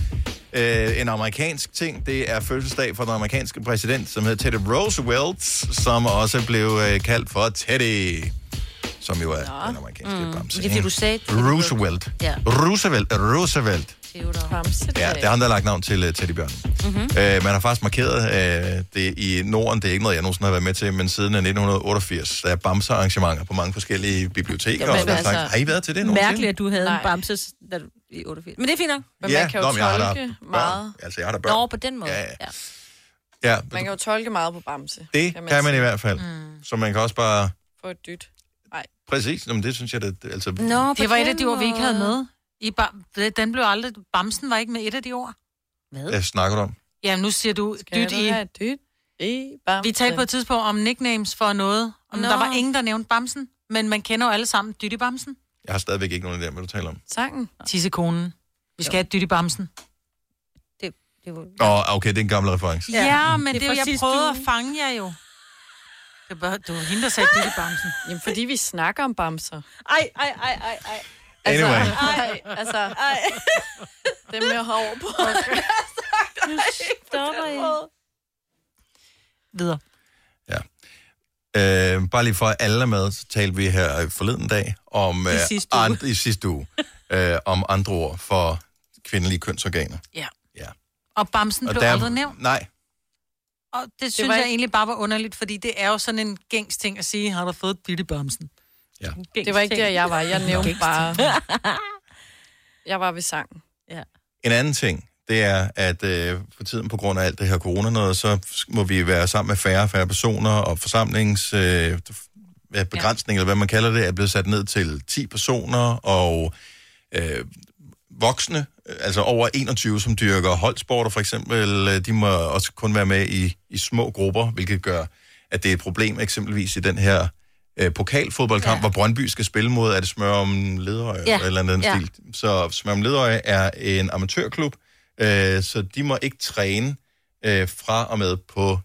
øh, en amerikansk ting. Det er fødselsdag for den amerikanske præsident, som hedder Teddy Roosevelt, som også blev øh, kaldt for Teddy, som jo er Nå. den amerikanske mm. bamse. Det er fordi, du sagde Roosevelt. Ja. Roosevelt. Roosevelt. Bamsedag. Ja, det er ham, der har lagt navn til uh, teddybjørnen. Mm-hmm. Uh, man har faktisk markeret uh, det i Norden. Det er ikke noget, jeg nogensinde har været med til, men siden af 1988, der er bamsearrangementer på mange forskellige biblioteker. Jamen, og altså, slags. har I været til det nogensinde? Mærkeligt, at du havde Nej. en bamse da du, i 88. Men det er fint nok. Men Ja, man kan jo nå, men jeg har da tolke børn. meget. Altså, jeg har da børn. Nå, på den måde. Ja, Ja, ja. ja. Ja, Man kan jo tolke meget på Bamse. det kan man, sige. i hvert fald. Mm. Så man kan også bare... Få et dyt. Nej. Præcis, Jamen, det synes jeg, det, altså... Nå, Det var et af de ord, vi ikke havde med. I ba- den blev aldrig... Bamsen var ikke med et af de ord. Hvad? Hvad snakker du om? Jamen, nu siger du Skal dyt du i... have dyt i Bamse? Vi talte på et tidspunkt om nicknames for noget. Om Nå. der var ingen, der nævnte Bamsen. Men man kender jo alle sammen Dyt i Bamsen. Jeg har stadigvæk ikke nogen idé, om, hvad du taler om. Sangen. Tissekonen. Vi skal have Dyt i Bamsen. Det, det var... Åh, okay, det er en gammel reference. Ja, ja men det det, er jeg prøvede uge. at fange jer jo. Det var, det var hende, der sagde Dyt i Bamsen. Jamen, fordi vi snakker om bamser. Ej, ej, ej, ej, ej. Altså, Anyway. ej, altså, ej. dem jeg har over på. Nu stopper I. Videre. Øh, bare lige for at alle er med, så talte vi her forleden dag om, I øh, sidste uge. and, i sidste uge, øh, om andre ord for kvindelige kønsorganer. Ja. Ja. Og bamsen Og blev der- aldrig nævnt. Nej, Og det synes var jeg egentlig bare var underligt, fordi det er jo sådan en gængs ting at sige, har du fået bitte bamsen? Ja. Det var ikke der, jeg var. Jeg nævnte bare... Jeg var ved sangen. Ja. En anden ting, det er, at øh, for tiden på grund af alt det her corona noget, så må vi være sammen med færre og færre personer, og forsamlings øh, begrænsning, ja. eller hvad man kalder det, er blevet sat ned til 10 personer, og øh, voksne, øh, altså over 21, som dyrker holdsporter for eksempel, øh, de må også kun være med i, i små grupper, hvilket gør, at det er et problem eksempelvis i den her øh, pokalfodboldkamp, ja. hvor Brøndby skal spille mod, er det Smør om Ledøje, Ja. eller anden Ja. stil. Så Smør om Ledøje er en amatørklub, øh, så de må ikke træne øh, fra og med på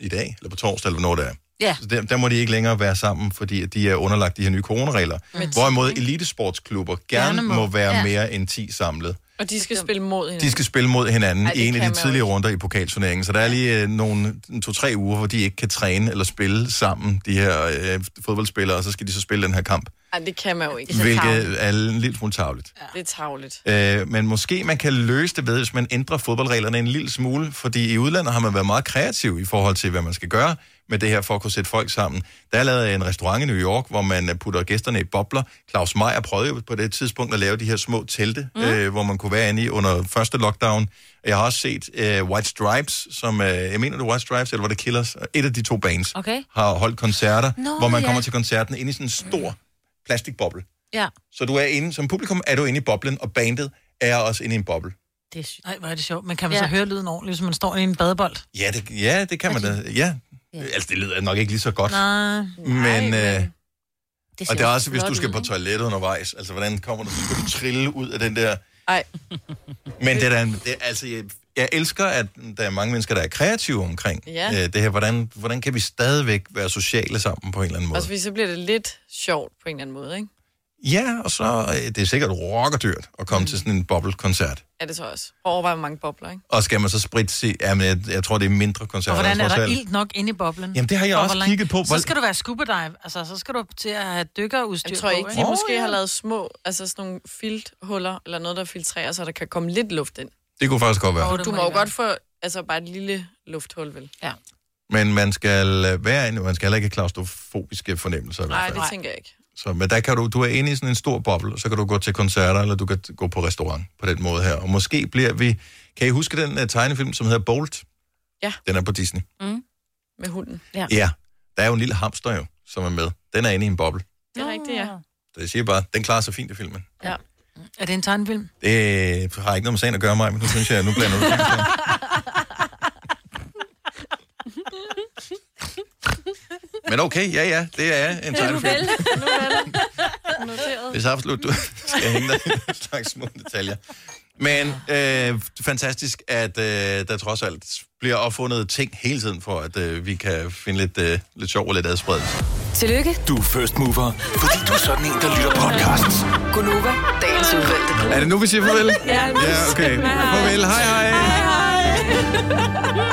i dag, eller på torsdag, eller hvornår det er. Ja. Så der, der må de ikke længere være sammen, fordi at de er underlagt de her nye coronaregler. Med Hvorimod elitesportsklubber gerne, Gerne må. må være Ja. mere end 10 samlet. Og de skal spille mod hinanden. De skal spille mod hinanden Ej, i en af de tidligere runder i pokalturneringen. Så der er lige øh, nogle to-tre uger, hvor de ikke kan træne eller spille sammen, de her øh, fodboldspillere, og så skal de så spille den her kamp. Ej, det kan man jo ikke. Hvilket er en lille smule tavligt. Det er tavligt. Øh, men måske man kan løse det ved, hvis man ændrer fodboldreglerne en lille smule, fordi i udlandet har man været meget kreativ i forhold til, hvad man skal gøre med det her for at kunne sætte folk sammen. Der er lavet en restaurant i New York, hvor man øh, putter gæsterne i bobler. Claus Meier prøvede jo på det tidspunkt at lave de her små telte, mm. øh, hvor man kunne være inde i under første lockdown. Jeg har også set øh, White Stripes, som, øh, jeg mener det er White Stripes, eller var det Killers? Et af de to bands Okay. har holdt koncerter, Nå, hvor man ja. kommer til koncerten inde i sådan en stor plastikboble. Ja. Så du er inde, som publikum er du inde i boblen, og bandet er også inde i en boble. Det er sygt. Nej, hvor er det sjovt. Men kan man Ja. så høre lyden ordentligt, hvis man står i en badebold? Ja, det, ja, det kan man da. Ja. Altså, det lyder nok ikke lige så godt. Nej. Men, øh, Det og det er også, hvis du skal på toilettet undervejs. Altså, hvordan kommer du? Så skal du trille ud af den der... Ej. Men det er, da en- det, altså, jeg, jeg elsker, at der er mange mennesker, der er kreative omkring Ja. øh, det her. Hvordan, hvordan kan vi stadigvæk være sociale sammen på en eller anden måde? Også fordi så bliver det lidt sjovt på en eller anden måde, ikke? Ja, og så øh, det er sikkert rockerdyrt at komme mm. til sådan en bobbelkoncert. Er det så også? Overvej, hvor mange bobler, ikke? Og skal man så spritte sig? Jamen, jeg, jeg tror, det er mindre Og koncerter. hvordan er der alt. ilt nok inde i boblen? Jamen, det har jeg Og også kigget på. Så skal du være scuba dive. Altså, så skal du til at have dykkerudstyr Jeg tror ikke, på, de ikke? måske har lavet små, altså sådan nogle filthuller, eller noget, der filtrerer, så der kan komme lidt luft ind. Det kunne faktisk godt være. Du må jo godt få, altså bare et lille lufthul, vel? Ja. Men man skal være inde, man skal heller ikke have klaustrofobiske fornemmelser. Nej, det tænker jeg ikke. Så, men der kan du, du er inde i sådan en stor boble, og så kan du gå til koncerter, eller du kan gå på restaurant på den måde her. Og måske bliver vi... Kan I huske den uh, tegnefilm, som hedder Bolt? Ja. Den er på Disney. Mm. Med hunden. Ja. Ja. Der er jo en lille hamster jo, som er med. Den er inde i en boble. Det er rigtigt, ja. Så jeg siger bare, den klarer sig fint i filmen. Ja. Er det en tegnefilm? Det har ikke noget med sagen at gøre mig, men nu synes jeg, nu blander du Men okay, ja, ja, det er en tegnefilm. Nu vel. Noteret. Hvis absolut du skal hænge dig i en slags små detaljer. Men øh, fantastisk, at øh, der trods alt bliver opfundet ting hele tiden, for at øh, vi kan finde lidt, øh, lidt sjov og lidt adspredelse. Tillykke, Du er first mover, fordi du er sådan en, der lytter podcasts. Gunova, dagens udvalgte. Er det nu, vi siger farvel? Ja, ja okay. Farvel, hej hej. Hej hej.